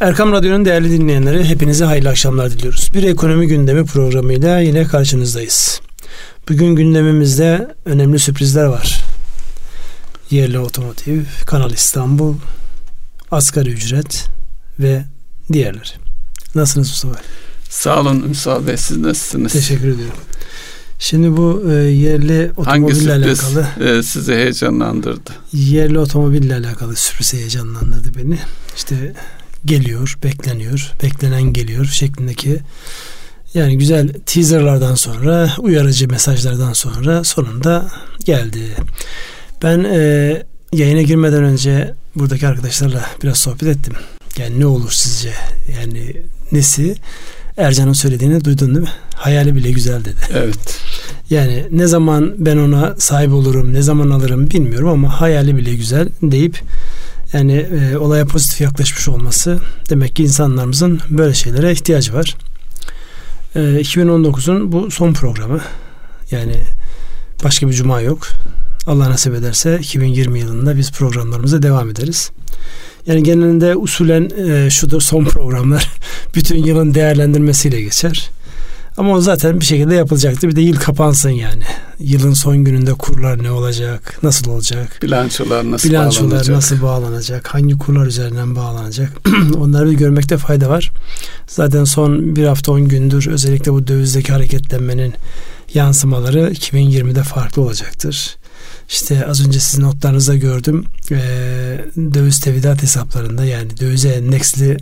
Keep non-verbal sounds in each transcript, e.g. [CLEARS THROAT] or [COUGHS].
Erkam Radyo'nun değerli dinleyenleri hepinize hayırlı akşamlar diliyoruz. Bir ekonomi gündemi programıyla yine karşınızdayız. Bugün gündemimizde önemli sürprizler var. Yerli otomotiv, Kanal İstanbul, asgari ücret ve diğerleri. Nasılsınız Mustafa Bey? Sağ olun Mustafa Bey. Siz nasılsınız? Teşekkür ediyorum. Şimdi bu e, yerli otomobille alakalı e, sizi heyecanlandırdı? Yerli otomobille alakalı sürpriz heyecanlandırdı beni. İşte geliyor, bekleniyor, beklenen geliyor şeklindeki yani güzel teaserlardan sonra, uyarıcı mesajlardan sonra sonunda geldi. Ben e, yayına girmeden önce buradaki arkadaşlarla biraz sohbet ettim. Yani ne olur sizce? Yani nesi? Ercan'ın söylediğini duydun değil mi? Hayali bile güzel dedi. Evet. Yani ne zaman ben ona sahip olurum, ne zaman alırım bilmiyorum ama hayali bile güzel deyip yani e, olaya pozitif yaklaşmış olması demek ki insanlarımızın böyle şeylere ihtiyacı var. E, 2019'un bu son programı. Yani başka bir cuma yok. Allah nasip ederse 2020 yılında biz programlarımıza devam ederiz. Yani genelinde usulen e, şudur son programlar [LAUGHS] bütün yılın değerlendirmesiyle geçer. Ama o zaten bir şekilde yapılacaktı. Bir de yıl kapansın yani. Yılın son gününde kurlar ne olacak? Nasıl olacak? Bilançolar nasıl Bilançolar bağlanacak? nasıl bağlanacak? Hangi kurlar üzerinden bağlanacak? [CLEARS THROAT] Onları bir görmekte fayda var. Zaten son bir hafta on gündür özellikle bu dövizdeki hareketlenmenin yansımaları 2020'de farklı olacaktır. İşte az önce sizin notlarınızda gördüm. E, döviz tevidat hesaplarında yani dövize endeksli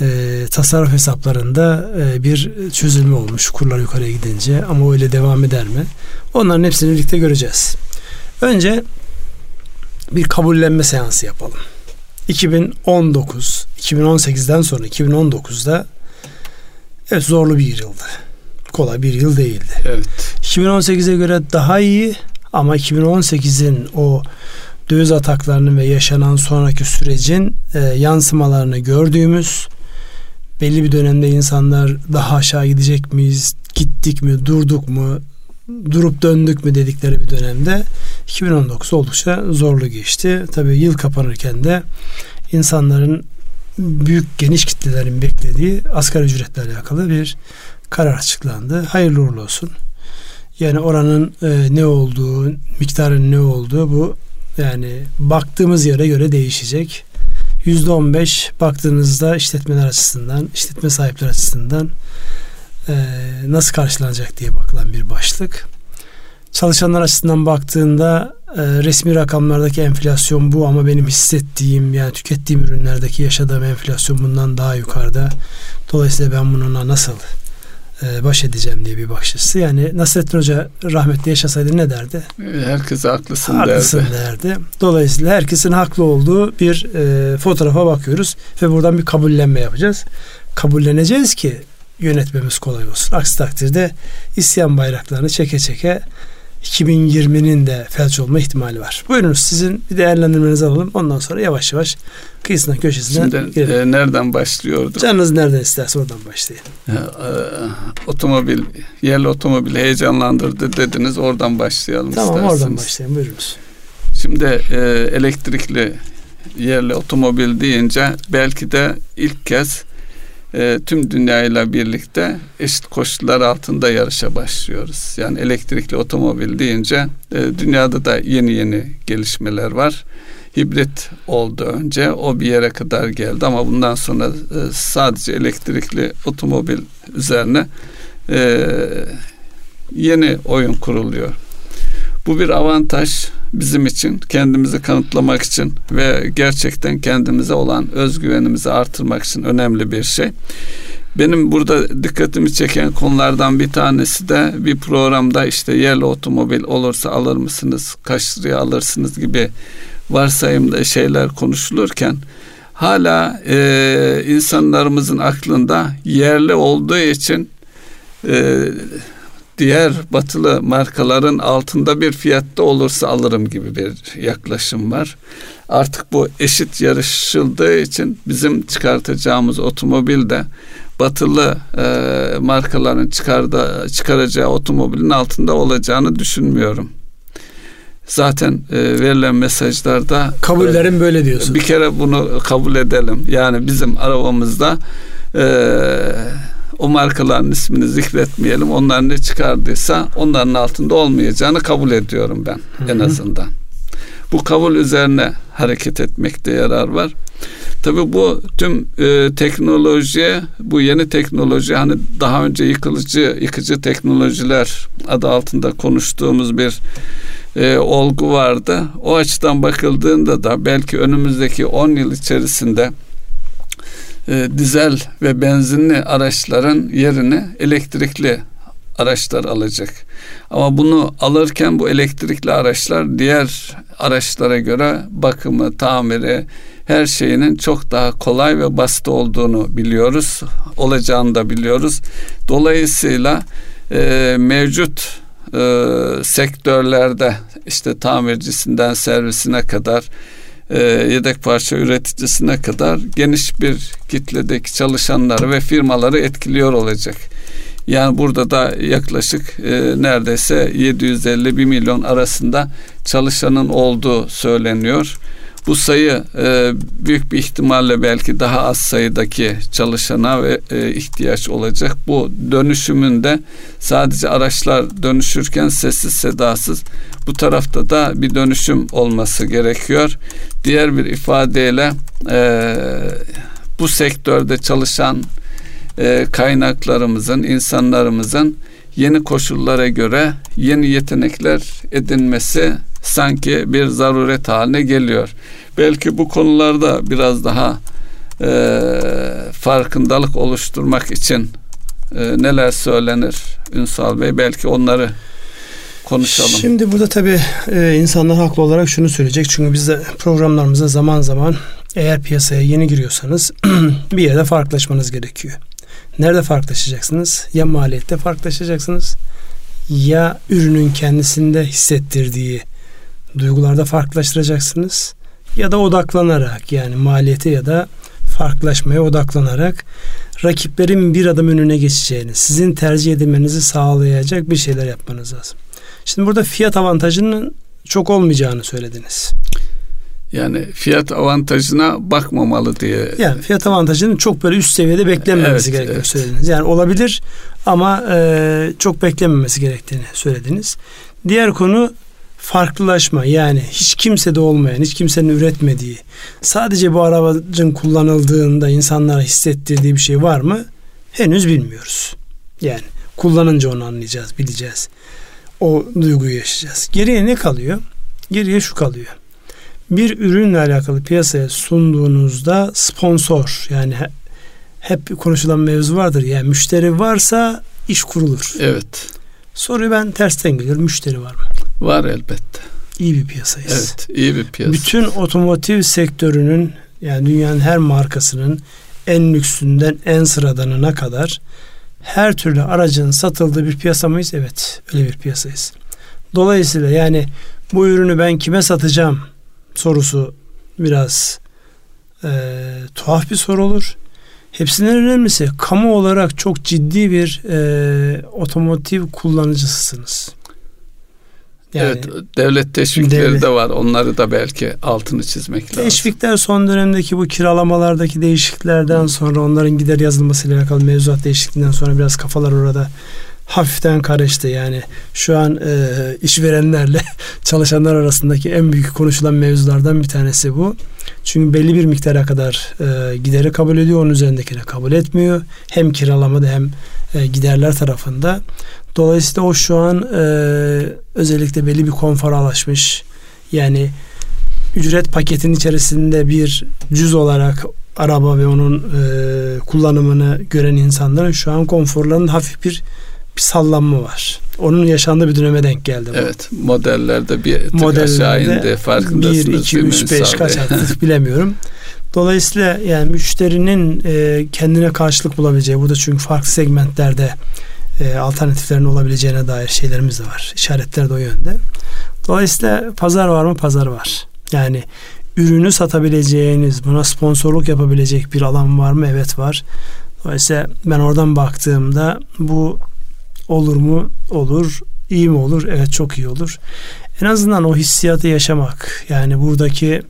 e, tasarruf hesaplarında e, bir çözülme olmuş kurlar yukarıya gidince ama öyle devam eder mi? Onların hepsini birlikte göreceğiz. Önce bir kabullenme seansı yapalım. 2019, 2018'den sonra 2019'da evet zorlu bir yıldı. Kolay bir yıl değildi. Evet. 2018'e göre daha iyi ama 2018'in o döviz ataklarının ve yaşanan sonraki sürecin e, yansımalarını gördüğümüz belli bir dönemde insanlar daha aşağı gidecek miyiz, gittik mi, durduk mu, durup döndük mü dedikleri bir dönemde 2019 oldukça zorlu geçti. Tabii yıl kapanırken de insanların büyük geniş kitlelerin beklediği asgari ücretle alakalı bir karar açıklandı. Hayırlı uğurlu olsun. Yani oranın e, ne olduğu, miktarın ne olduğu bu yani baktığımız yere göre değişecek. Yüzde on beş baktığınızda işletmeler açısından, işletme sahipleri açısından e, nasıl karşılanacak diye bakılan bir başlık. Çalışanlar açısından baktığında e, resmi rakamlardaki enflasyon bu ama benim hissettiğim yani tükettiğim ürünlerdeki yaşadığım enflasyon bundan daha yukarıda. Dolayısıyla ben bununla nasıl e, baş edeceğim diye bir bakış açısı. Yani Nasrettin Hoca rahmetli yaşasaydı ne derdi? Herkes haklısın, haklısın derdi. derdi. Dolayısıyla herkesin haklı olduğu bir e, fotoğrafa bakıyoruz ve buradan bir kabullenme yapacağız. Kabulleneceğiz ki yönetmemiz kolay olsun. Aksi takdirde isyan bayraklarını çeke çeke 2020'nin de felç olma ihtimali var. Buyurunuz sizin bir değerlendirmenizi alalım. Ondan sonra yavaş yavaş kıyısına köşesine Şimdi, E, nereden başlıyorduk? Canınız nereden isterse oradan başlayın. E, e, otomobil, yerli otomobil heyecanlandırdı dediniz. Oradan başlayalım tamam, isterseniz. oradan başlayalım. Buyurunuz. Şimdi e, elektrikli yerli otomobil deyince belki de ilk kez e, tüm dünyayla birlikte eşit koşullar altında yarışa başlıyoruz. Yani elektrikli otomobil deyince e, dünyada da yeni yeni gelişmeler var. Hibrit oldu önce o bir yere kadar geldi ama bundan sonra e, sadece elektrikli otomobil üzerine e, yeni oyun kuruluyor. Bu bir avantaj bizim için kendimizi kanıtlamak için ve gerçekten kendimize olan özgüvenimizi artırmak için önemli bir şey. Benim burada dikkatimi çeken konulardan bir tanesi de bir programda işte yerli otomobil olursa alır mısınız, kaç liraya alırsınız gibi varsayımda şeyler konuşulurken hala e, insanlarımızın aklında yerli olduğu için e, diğer batılı markaların altında bir fiyatta olursa alırım gibi bir yaklaşım var. Artık bu eşit yarışıldığı için bizim çıkartacağımız otomobil de batılı e, markaların çıkarda, çıkaracağı otomobilin altında olacağını düşünmüyorum. zaten e, verilen mesajlarda kabullerim e, böyle diyorsun. Bir kere bunu kabul edelim. Yani bizim arabamızda e, o markaların ismini zikretmeyelim. Onlar ne çıkardıysa onların altında olmayacağını kabul ediyorum ben Hı-hı. en azından. Bu kabul üzerine hareket etmekte yarar var. Tabi bu tüm e, teknolojiye, bu yeni teknoloji hani daha önce yıkılıcı, yıkıcı teknolojiler adı altında konuştuğumuz bir e, olgu vardı. O açıdan bakıldığında da belki önümüzdeki 10 yıl içerisinde e, dizel ve benzinli araçların yerini elektrikli araçlar alacak. Ama bunu alırken bu elektrikli araçlar diğer araçlara göre bakımı, tamiri, her şeyinin çok daha kolay ve basit olduğunu biliyoruz. Olacağını da biliyoruz. Dolayısıyla e, mevcut e, sektörlerde işte tamircisinden servisine kadar e, yedek parça üreticisine kadar geniş bir kitledeki çalışanları ve firmaları etkiliyor olacak. Yani burada da yaklaşık e, neredeyse 750 1 milyon arasında çalışanın olduğu söyleniyor. Bu sayı e, büyük bir ihtimalle belki daha az sayıdaki çalışana ve e, ihtiyaç olacak. Bu dönüşümünde sadece araçlar dönüşürken sessiz sedasız bu tarafta da bir dönüşüm olması gerekiyor. Diğer bir ifadeyle e, bu sektörde çalışan e, kaynaklarımızın, insanlarımızın yeni koşullara göre yeni yetenekler edinmesi sanki bir zaruret haline geliyor. Belki bu konularda biraz daha e, farkındalık oluşturmak için e, neler söylenir Ünsal Bey? Belki onları konuşalım. Şimdi burada tabii e, insanlar haklı olarak şunu söyleyecek. Çünkü biz de programlarımızda zaman zaman eğer piyasaya yeni giriyorsanız [CLEARS THROAT] bir yerde farklılaşmanız gerekiyor. Nerede farklılaşacaksınız? Ya maliyette farklılaşacaksınız ya ürünün kendisinde hissettirdiği duygularda farklılaştıracaksınız ya da odaklanarak yani maliyete ya da farklılaşmaya odaklanarak rakiplerin bir adım önüne geçeceğini, sizin tercih edilmenizi sağlayacak bir şeyler yapmanız lazım. Şimdi burada fiyat avantajının çok olmayacağını söylediniz. Yani fiyat avantajına bakmamalı diye. Yani fiyat avantajının çok böyle üst seviyede beklenmemesi evet, gerektiğini evet. söylediniz. Yani olabilir ama e, çok beklenmemesi gerektiğini söylediniz. Diğer konu farklılaşma yani hiç kimsede olmayan, hiç kimsenin üretmediği, sadece bu aracın kullanıldığında insanlara hissettirdiği bir şey var mı? Henüz bilmiyoruz. Yani kullanınca onu anlayacağız, bileceğiz. O duyguyu yaşayacağız. Geriye ne kalıyor? Geriye şu kalıyor. Bir ürünle alakalı piyasaya sunduğunuzda sponsor yani hep konuşulan mevzu vardır. Yani müşteri varsa iş kurulur. Evet. Soruyu ben tersten geliyorum. Müşteri var mı? Var elbette. İyi bir piyasadayız. Evet, iyi bir piyasa. Bütün otomotiv sektörünün yani dünyanın her markasının en lüksünden en sıradanına kadar her türlü aracın satıldığı bir piyasa mıyız? Evet, öyle bir piyasadayız. Dolayısıyla yani bu ürünü ben kime satacağım sorusu biraz e, tuhaf bir soru olur. Hepsinden önemlisi kamu olarak çok ciddi bir e, otomotiv kullanıcısısınız. Yani, evet devlet teşvikleri devlet, de var. Onları da belki altını çizmek lazım. Teşvikler son dönemdeki bu kiralamalardaki değişikliklerden sonra onların gider yazılmasıyla alakalı mevzuat değişikliğinden sonra biraz kafalar orada hafiften karıştı. Yani şu an e, işverenlerle [LAUGHS] çalışanlar arasındaki en büyük konuşulan mevzulardan bir tanesi bu. Çünkü belli bir miktara kadar e, gideri kabul ediyor, onun üzerindekini kabul etmiyor. Hem kiralamada hem e, giderler tarafında. Dolayısıyla o şu an e, özellikle belli bir konfora ulaşmış. Yani ücret paketin içerisinde bir cüz olarak araba ve onun e, kullanımını gören insanların şu an konforlarının hafif bir bir sallanma var. Onun yaşandığı bir döneme denk geldi. Bu. Evet. Modellerde bir tık modellerde aşağı indi. Farkındasınız. 1, 2, 3, 5 kaç [LAUGHS] artık bilemiyorum. Dolayısıyla yani müşterinin e, kendine karşılık bulabileceği bu da çünkü farklı segmentlerde e, alternatiflerin olabileceğine dair şeylerimiz de var. İşaretler de o yönde. Dolayısıyla pazar var mı? Pazar var. Yani ürünü satabileceğiniz, buna sponsorluk yapabilecek bir alan var mı? Evet var. Dolayısıyla ben oradan baktığımda bu olur mu? Olur. İyi mi olur? Evet çok iyi olur. en azından o hissiyatı yaşamak yani buradaki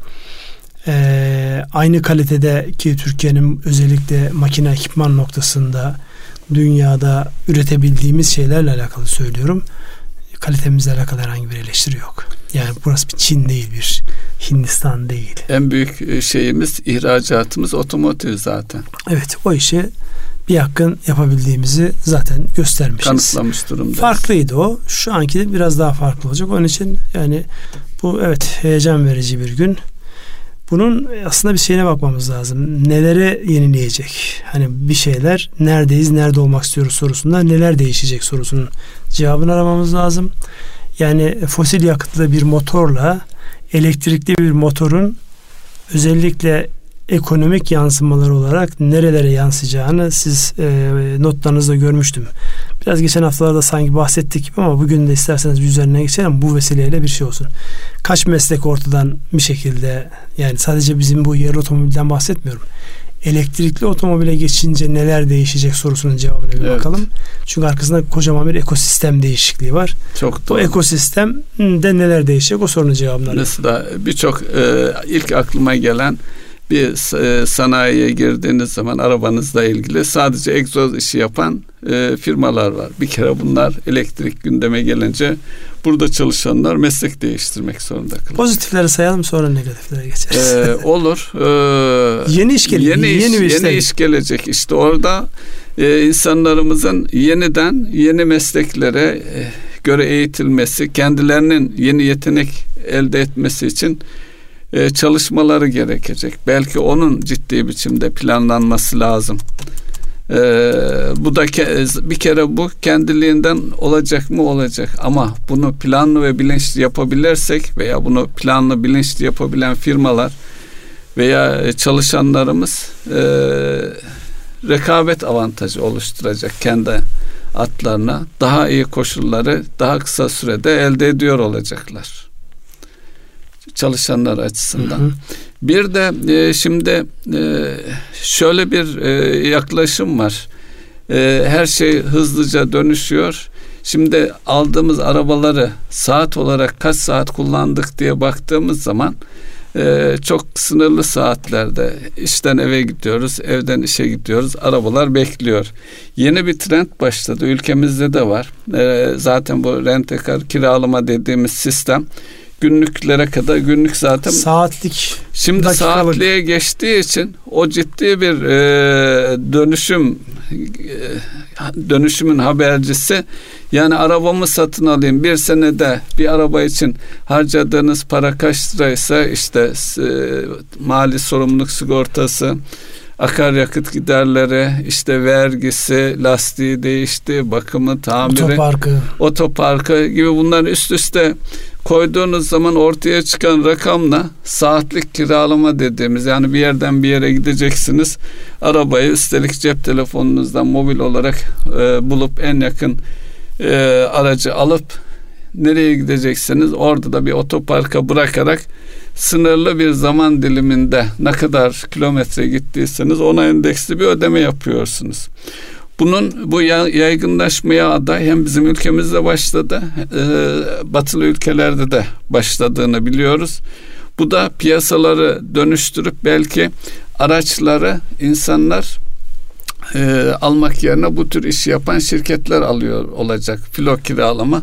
e, aynı kalitede ki Türkiye'nin özellikle makine ekipman noktasında dünyada üretebildiğimiz şeylerle alakalı söylüyorum. Kalitemizle alakalı herhangi bir eleştiri yok. Yani burası bir Çin değil bir Hindistan değil. En büyük e, şeyimiz ihracatımız otomotiv zaten. Evet o işi bir yakın yapabildiğimizi zaten göstermişiz. Kanıtlamış durumda. Farklıydı o. Şu anki de biraz daha farklı olacak. Onun için yani bu evet heyecan verici bir gün. Bunun aslında bir şeyine bakmamız lazım. Nelere yenileyecek? Hani bir şeyler neredeyiz, nerede olmak istiyoruz sorusunda neler değişecek sorusunun cevabını aramamız lazım. Yani fosil yakıtlı bir motorla elektrikli bir motorun özellikle ekonomik yansımalar olarak nerelere yansıyacağını siz e, notlarınızda görmüştüm. Biraz geçen haftalarda sanki bahsettik ama bugün de isterseniz üzerine geçelim. Bu vesileyle bir şey olsun. Kaç meslek ortadan bir şekilde yani sadece bizim bu yerli otomobilden bahsetmiyorum. Elektrikli otomobile geçince neler değişecek sorusunun cevabına bir evet. bakalım. Çünkü arkasında kocaman bir ekosistem değişikliği var. Çok doğru. Bu ekosistemde neler değişecek o sorunun cevabını Mesela birçok e, ilk aklıma gelen bir e, sanayiye girdiğiniz zaman arabanızla ilgili sadece egzoz işi yapan e, firmalar var. Bir kere bunlar elektrik gündeme gelince burada çalışanlar meslek değiştirmek zorunda kalır. Pozitifleri sayalım sonra negatiflere geçeriz. Ee, olur. Ee, yeni iş gelecek. Yeni, iş, yeni, yeni iş gelecek. İşte orada e, insanlarımızın yeniden yeni mesleklere e, göre eğitilmesi, kendilerinin yeni yetenek elde etmesi için e, çalışmaları gerekecek. Belki onun ciddi biçimde planlanması lazım. E, bu da ke- bir kere bu kendiliğinden olacak mı olacak ama bunu planlı ve bilinçli yapabilirsek veya bunu planlı bilinçli yapabilen firmalar veya çalışanlarımız e, rekabet avantajı oluşturacak kendi atlarına daha iyi koşulları daha kısa sürede elde ediyor olacaklar çalışanlar açısından. Hı hı. Bir de e, şimdi e, şöyle bir e, yaklaşım var. E, her şey hızlıca dönüşüyor. Şimdi aldığımız arabaları saat olarak kaç saat kullandık diye baktığımız zaman e, çok sınırlı saatlerde işten eve gidiyoruz, evden işe gidiyoruz, arabalar bekliyor. Yeni bir trend başladı, ülkemizde de var. E, zaten bu rentekar kiralama dediğimiz sistem günlüklere kadar günlük zaten saatlik şimdi dakikalık. saatliğe geçtiği için o ciddi bir e, dönüşüm e, dönüşümün habercisi. Yani arabamı satın alayım. Bir senede bir araba için harcadığınız para kaç liraysa işte e, mali sorumluluk sigortası akaryakıt giderleri, işte vergisi, lastiği değişti, bakımı, tamiri, otoparkı, otoparkı gibi bunlar üst üste koyduğunuz zaman ortaya çıkan rakamla saatlik kiralama dediğimiz yani bir yerden bir yere gideceksiniz. Arabayı üstelik cep telefonunuzdan mobil olarak e, bulup en yakın e, aracı alıp nereye gideceksiniz orada da bir otoparka bırakarak sınırlı bir zaman diliminde ne kadar kilometre gittiyseniz ona endeksli bir ödeme yapıyorsunuz. Bunun bu yaygınlaşmaya aday hem bizim ülkemizde başladı, e, batılı ülkelerde de başladığını biliyoruz. Bu da piyasaları dönüştürüp belki araçları insanlar e, almak yerine bu tür iş yapan şirketler alıyor olacak. Filo kiralama.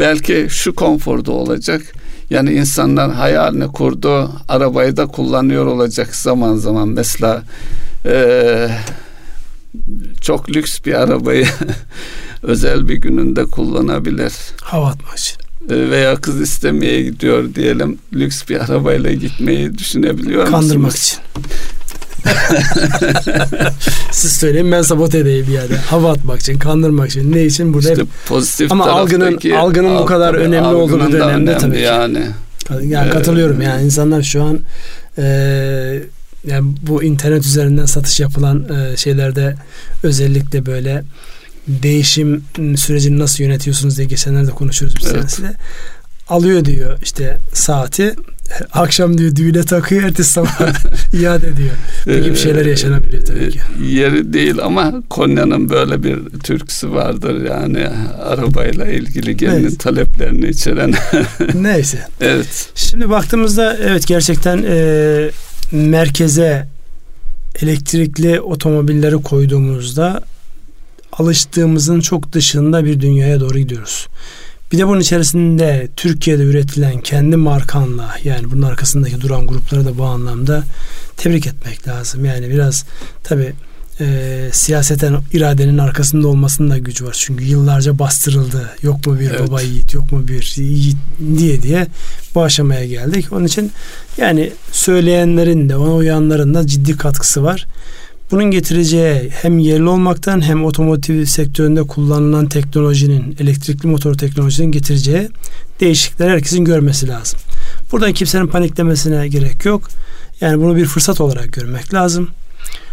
Belki şu konforda olacak. Yani insanlar hayalini kurduğu arabayı da kullanıyor olacak zaman zaman. Mesela e, çok lüks bir arabayı [LAUGHS] özel bir gününde kullanabilir. Hava atmak için. E, veya kız istemeye gidiyor diyelim. Lüks bir arabayla gitmeyi düşünebiliyor musunuz? Kandırmak için. [LAUGHS] Siz söyleyin ben sabote edeyim yerde. Hava atmak için, kandırmak için. Ne için? Burada işte hep... pozitif Ama algının, algının bu kadar önemli olduğu dönemde tabii ki. Yani. Yani katılıyorum. Yani insanlar şu an e, yani bu internet üzerinden satış yapılan e, şeylerde özellikle böyle değişim sürecini nasıl yönetiyorsunuz diye geçenlerde konuşuyoruz biz evet. Alıyor diyor işte saati [LAUGHS] Akşam diyor düğüne takıyor ertesi sabah [LAUGHS] iade ediyor. Bu gibi şeyler yaşanabiliyor tabii ki. Ee, yeri değil ama Konya'nın böyle bir türküsü vardır yani arabayla ilgili gelinin evet. taleplerini içeren. Neyse. [LAUGHS] Evet. Şimdi baktığımızda evet gerçekten e, merkeze elektrikli otomobilleri koyduğumuzda alıştığımızın çok dışında bir dünyaya doğru gidiyoruz. Bir de bunun içerisinde Türkiye'de üretilen kendi markanla yani bunun arkasındaki duran grupları da bu anlamda tebrik etmek lazım. Yani biraz tabi e, siyaseten iradenin arkasında olmasının da gücü var. Çünkü yıllarca bastırıldı. Yok mu bir evet. baba yiğit, yok mu bir yiğit diye diye bu aşamaya geldik. Onun için yani söyleyenlerin de ona uyanların da ciddi katkısı var. Bunun getireceği hem yerli olmaktan hem otomotiv sektöründe kullanılan teknolojinin, elektrikli motor teknolojinin getireceği değişiklikler herkesin görmesi lazım. Buradan kimsenin paniklemesine gerek yok. Yani bunu bir fırsat olarak görmek lazım.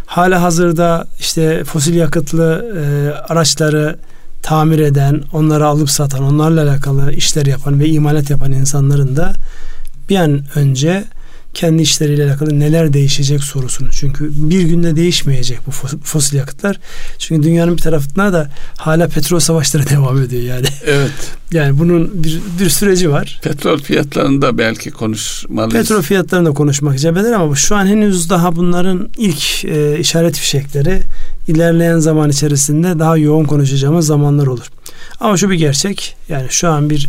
Hala hazırda işte fosil yakıtlı e, araçları tamir eden, onları alıp satan, onlarla alakalı işler yapan ve imalat yapan insanların da bir an önce kendi işleriyle alakalı neler değişecek sorusunu. Çünkü bir günde değişmeyecek bu fosil yakıtlar. Çünkü dünyanın bir tarafında da hala petrol savaşları [LAUGHS] devam ediyor yani. Evet. Yani bunun bir, bir süreci var. Petrol fiyatlarında belki konuşmalıyız. Petrol fiyatlarında konuşmak icap eder ama şu an henüz daha bunların ilk e, işaret fişekleri ilerleyen zaman içerisinde daha yoğun konuşacağımız zamanlar olur. Ama şu bir gerçek yani şu an bir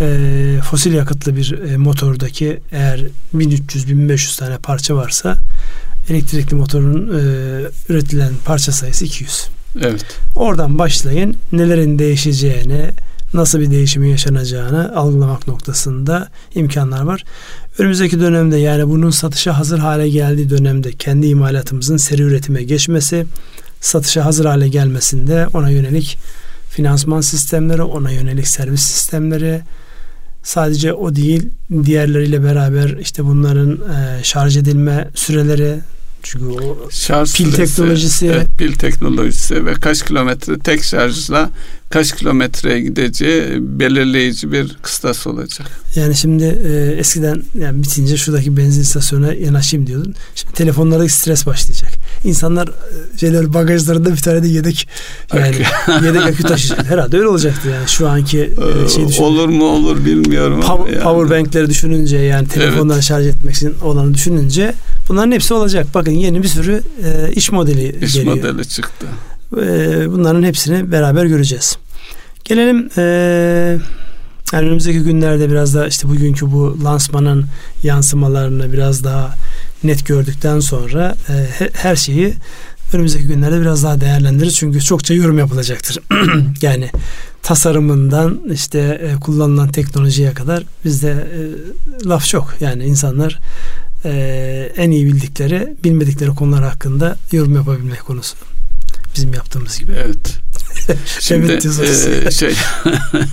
e, fosil yakıtlı bir e, motordaki eğer 1300-1500 tane parça varsa elektrikli motorun e, üretilen parça sayısı 200. Evet. Oradan başlayın nelerin değişeceğini, nasıl bir değişimin yaşanacağını algılamak noktasında imkanlar var. Önümüzdeki dönemde yani bunun satışa hazır hale geldiği dönemde kendi imalatımızın seri üretime geçmesi, satışa hazır hale gelmesinde ona yönelik finansman sistemleri, ona yönelik servis sistemleri, sadece o değil diğerleriyle beraber işte bunların e, şarj edilme süreleri çünkü o şarj pil süresi, teknolojisi evet, pil teknolojisi ve kaç kilometre tek şarjla kaç kilometreye gideceği belirleyici bir kıstas olacak. Yani şimdi e, eskiden yani bitince şuradaki benzin istasyonuna yanaşayım diyordun. Şimdi telefonlarda stres başlayacak. İnsanlar şeyler bagajlarında bir tane de yedek yani [LAUGHS] yedek akü taşıyacak. Herhalde öyle olacaktı yani şu anki e, şey düşünün. Olur mu olur bilmiyorum. Power, yani. power bankleri düşününce yani telefonları evet. şarj etmek için olanı düşününce bunların hepsi olacak. Bakın yeni bir sürü e, iş modeli iş geliyor. İş modeli çıktı. E, bunların hepsini beraber göreceğiz. Gelelim e, yani önümüzdeki günlerde biraz da işte bugünkü bu lansmanın yansımalarını biraz daha net gördükten sonra e, her şeyi önümüzdeki günlerde biraz daha değerlendiririz. Çünkü çokça yorum yapılacaktır. [CLEARS THROAT] yani tasarımından işte e, kullanılan teknolojiye kadar bizde e, laf çok. Yani insanlar e, en iyi bildikleri, bilmedikleri konular hakkında yorum yapabilmek konusu. Bizim yaptığımız gibi. Evet. [LAUGHS] Şimdi e, şey [LAUGHS]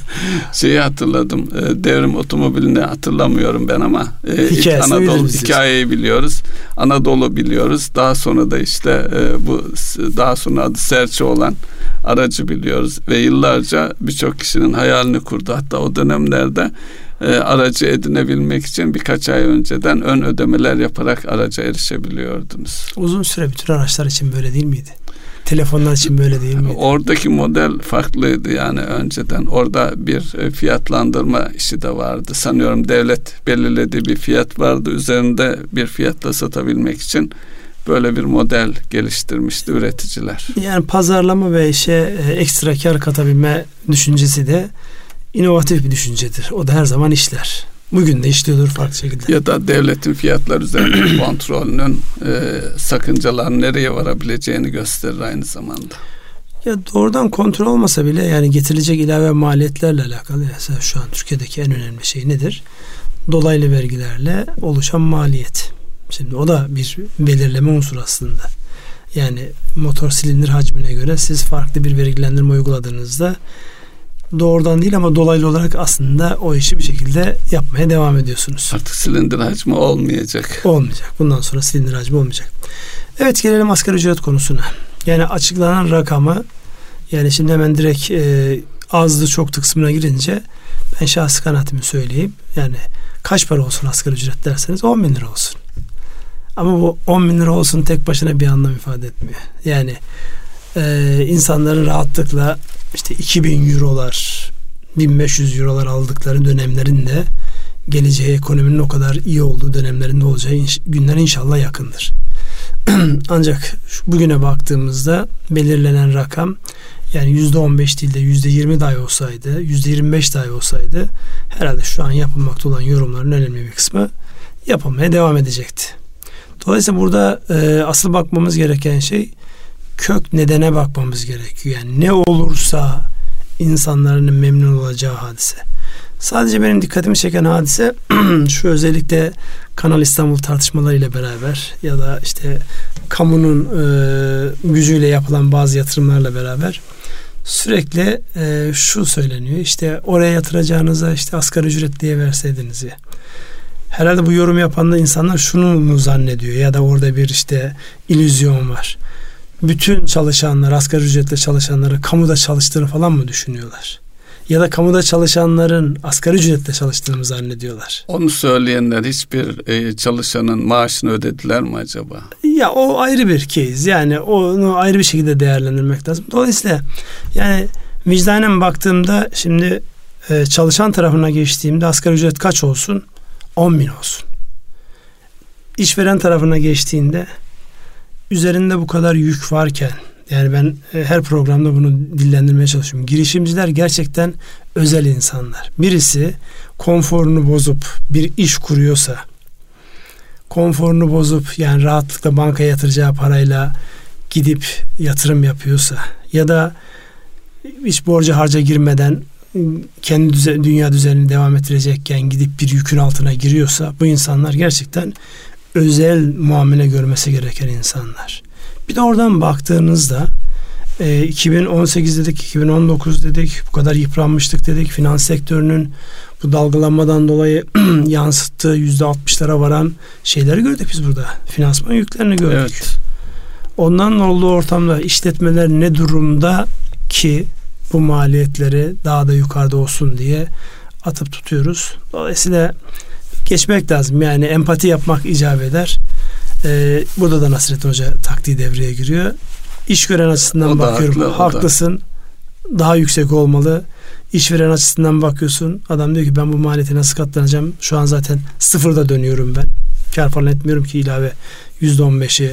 [LAUGHS] şeyi hatırladım. E, devrim otomobilini hatırlamıyorum ben ama e, Anadolu hikayeyi biliyoruz. Anadolu biliyoruz. Daha sonra da işte e, bu daha sonra adı Serçe olan aracı biliyoruz ve yıllarca birçok kişinin hayalini kurdu. Hatta o dönemlerde e, aracı edinebilmek için birkaç ay önceden ön ödemeler yaparak araca erişebiliyordunuz. Uzun süre bütün araçlar için böyle değil miydi? Telefonlar için böyle değil mi? Oradaki model farklıydı yani önceden. Orada bir e, fiyatlandırma işi de vardı. Sanıyorum devlet belirlediği bir fiyat vardı. Üzerinde bir fiyatla satabilmek için böyle bir model geliştirmişti üreticiler. Yani pazarlama ve işe e, ekstra kar katabilme düşüncesi de inovatif bir düşüncedir. O da her zaman işler. Bugün de işliyordur farklı şekilde. Ya da devletin fiyatlar üzerinde [CLEARS THROAT] kontrolünün e, sakıncalar nereye varabileceğini gösterir aynı zamanda. Ya doğrudan kontrol olmasa bile yani getirilecek ilave maliyetlerle alakalı mesela şu an Türkiye'deki en önemli şey nedir? Dolaylı vergilerle oluşan maliyet. Şimdi o da bir belirleme unsuru aslında. Yani motor silindir hacmine göre siz farklı bir vergilendirme uyguladığınızda doğrudan değil ama dolaylı olarak aslında o işi bir şekilde yapmaya devam ediyorsunuz. Artık silindir hacmi olmayacak. Olmayacak. Bundan sonra silindir hacmi olmayacak. Evet gelelim asgari ücret konusuna. Yani açıklanan rakamı yani şimdi hemen direkt e, azdı çoktu kısmına girince ben şahsi kanaatimi söyleyeyim. Yani kaç para olsun asgari ücret derseniz 10 bin lira olsun. Ama bu 10 bin lira olsun tek başına bir anlam ifade etmiyor. Yani e, insanların rahatlıkla işte 2000 eurolar 1500 eurolar aldıkları dönemlerinde geleceği ekonominin o kadar iyi olduğu dönemlerinde olacağı günler inşallah yakındır. [CLEARS THROAT] Ancak bugüne baktığımızda belirlenen rakam yani yüzde on beş değil de yüzde yirmi dahi olsaydı, yüzde yirmi beş dahi olsaydı herhalde şu an yapılmakta olan yorumların önemli bir kısmı yapılmaya devam edecekti. Dolayısıyla burada e, asıl bakmamız gereken şey kök nedene bakmamız gerekiyor. Yani ne olursa insanların memnun olacağı hadise. Sadece benim dikkatimi çeken hadise [CLEARS THROAT] şu özellikle Kanal İstanbul tartışmaları ile beraber ya da işte kamunun e, gücüyle yapılan bazı yatırımlarla beraber sürekli e, şu söyleniyor. İşte oraya yatıracağınıza işte asgari ücret diye verseydiniz ya. Herhalde bu yorum yapan da insanlar şunu mu zannediyor ya da orada bir işte illüzyon var. Bütün çalışanlar, asgari ücretle çalışanları kamuda çalıştığını falan mı düşünüyorlar? ya da kamuda çalışanların asgari ücretle çalıştığını zannediyorlar. Onu söyleyenler hiçbir e, çalışanın maaşını ödediler mi acaba? Ya o ayrı bir case. Yani onu ayrı bir şekilde değerlendirmek lazım. Dolayısıyla yani vicdanen baktığımda şimdi e, çalışan tarafına geçtiğimde asgari ücret kaç olsun? 10 bin olsun. İşveren tarafına geçtiğinde üzerinde bu kadar yük varken yani ben e, her programda bunu dillendirmeye çalışıyorum. Girişimciler gerçekten özel insanlar. Birisi konforunu bozup bir iş kuruyorsa, konforunu bozup yani rahatlıkla banka yatıracağı parayla gidip yatırım yapıyorsa ya da hiç borca harca girmeden kendi düze, dünya düzenini devam ettirecekken gidip bir yükün altına giriyorsa bu insanlar gerçekten özel muamele görmesi gereken insanlar. Bir de oradan baktığınızda e, 2018 dedik, 2019 dedik, bu kadar yıpranmıştık dedik. Finans sektörünün bu dalgalanmadan dolayı [CLEARS THROAT] yansıttığı yüzde altmışlara varan şeyleri gördük biz burada. Finansman yüklerini gördük. Evet. Ondan olduğu ortamda işletmeler ne durumda ki bu maliyetleri daha da yukarıda olsun diye atıp tutuyoruz. Dolayısıyla geçmek lazım. Yani empati yapmak icap eder. Ee, burada da Nasrettin Hoca taktiği devreye giriyor. İş gören açısından o bakıyorum. Haklı, haklısın. Daha yüksek olmalı. İşveren açısından bakıyorsun. Adam diyor ki ben bu maliyeti nasıl katlanacağım? Şu an zaten sıfırda dönüyorum ben. Kar falan etmiyorum ki ilave yüzde on beşi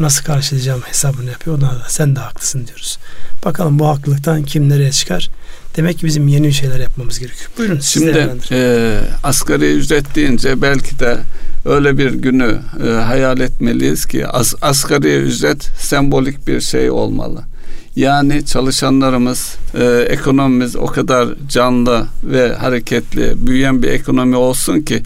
nasıl karşılayacağım hesabını yapıyor. Ona da sen de haklısın diyoruz. Bakalım bu haklılıktan kim nereye çıkar? Demek ki bizim yeni şeyler yapmamız gerekiyor. Buyurun Şimdi e, asgari ücret deyince belki de öyle bir günü e, hayal etmeliyiz ki as, asgari ücret sembolik bir şey olmalı. Yani çalışanlarımız, e, ekonomimiz o kadar canlı ve hareketli, büyüyen bir ekonomi olsun ki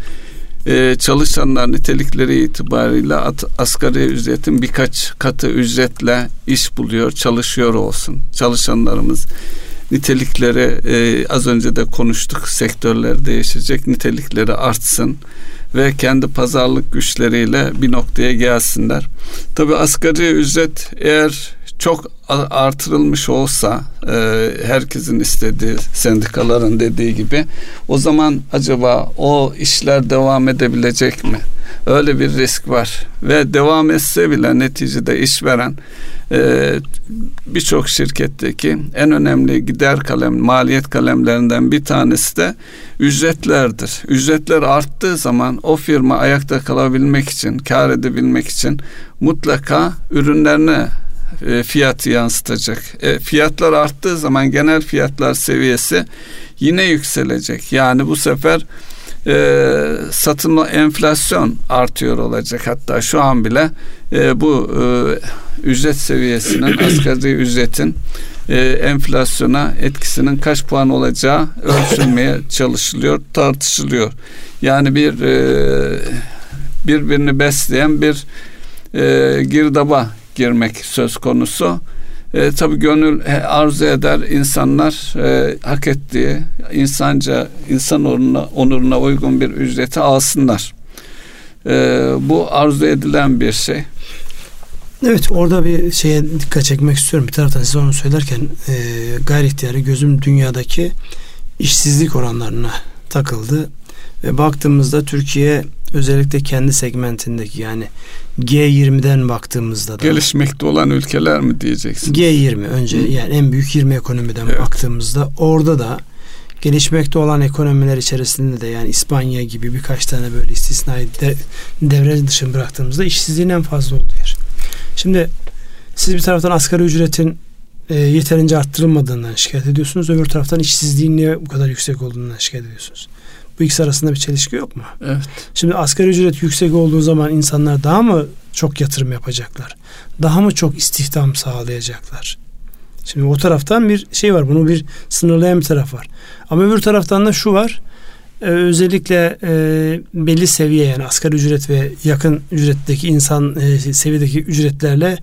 e, çalışanlar nitelikleri itibariyle at, asgari ücretin birkaç katı ücretle iş buluyor, çalışıyor olsun. Çalışanlarımız nitelikleri e, az önce de konuştuk sektörler değişecek nitelikleri artsın ve kendi pazarlık güçleriyle bir noktaya gelsinler. Tabi asgari ücret eğer çok artırılmış olsa e, herkesin istediği sendikaların dediği gibi o zaman acaba o işler devam edebilecek mi? Öyle bir risk var ve devam etse bile neticede işveren e, birçok şirketteki en önemli gider kalem, maliyet kalemlerinden bir tanesi de ücretlerdir. Ücretler arttığı zaman o firma ayakta kalabilmek için, kar edebilmek için mutlaka ürünlerine e, fiyatı yansıtacak. E, fiyatlar arttığı zaman genel fiyatlar seviyesi yine yükselecek. Yani bu sefer e, satın enflasyon artıyor olacak. Hatta şu an bile e, bu e, ücret seviyesinin [CLEARS THROAT] asgari ücretin e, enflasyona etkisinin kaç puan olacağı ölçülmeye çalışılıyor, tartışılıyor. Yani bir e, birbirini besleyen bir e, girdaba girmek söz konusu. E, tabii gönül arzu eder insanlar e, hak ettiği insanca insan onuruna, onuruna uygun bir ücreti alsınlar. E, bu arzu edilen bir şey. Evet orada bir şeye dikkat çekmek istiyorum. Bir taraftan siz onu söylerken e, gayri ihtiyari gözüm dünyadaki işsizlik oranlarına takıldı. Ve baktığımızda Türkiye özellikle kendi segmentindeki yani G20'den baktığımızda da gelişmekte olan ülkeler mi diyeceksiniz? G20 önce Hı. yani en büyük 20 ekonomiden evet. baktığımızda orada da gelişmekte olan ekonomiler içerisinde de yani İspanya gibi birkaç tane böyle istisnai de, devre dışını bıraktığımızda işsizliğin en fazla olduğu yer. Şimdi siz bir taraftan asgari ücretin e, yeterince arttırılmadığından şikayet ediyorsunuz. Öbür taraftan işsizliğin niye bu kadar yüksek olduğundan şikayet ediyorsunuz. Bu ikisi arasında bir çelişki yok mu? Evet. Şimdi asgari ücret yüksek olduğu zaman insanlar daha mı çok yatırım yapacaklar? Daha mı çok istihdam sağlayacaklar? Şimdi o taraftan bir şey var. Bunu bir sınırlayan bir taraf var. Ama öbür taraftan da şu var. Ee, özellikle e, belli seviye yani asgari ücret ve yakın ücretteki insan e, seviyedeki ücretlerle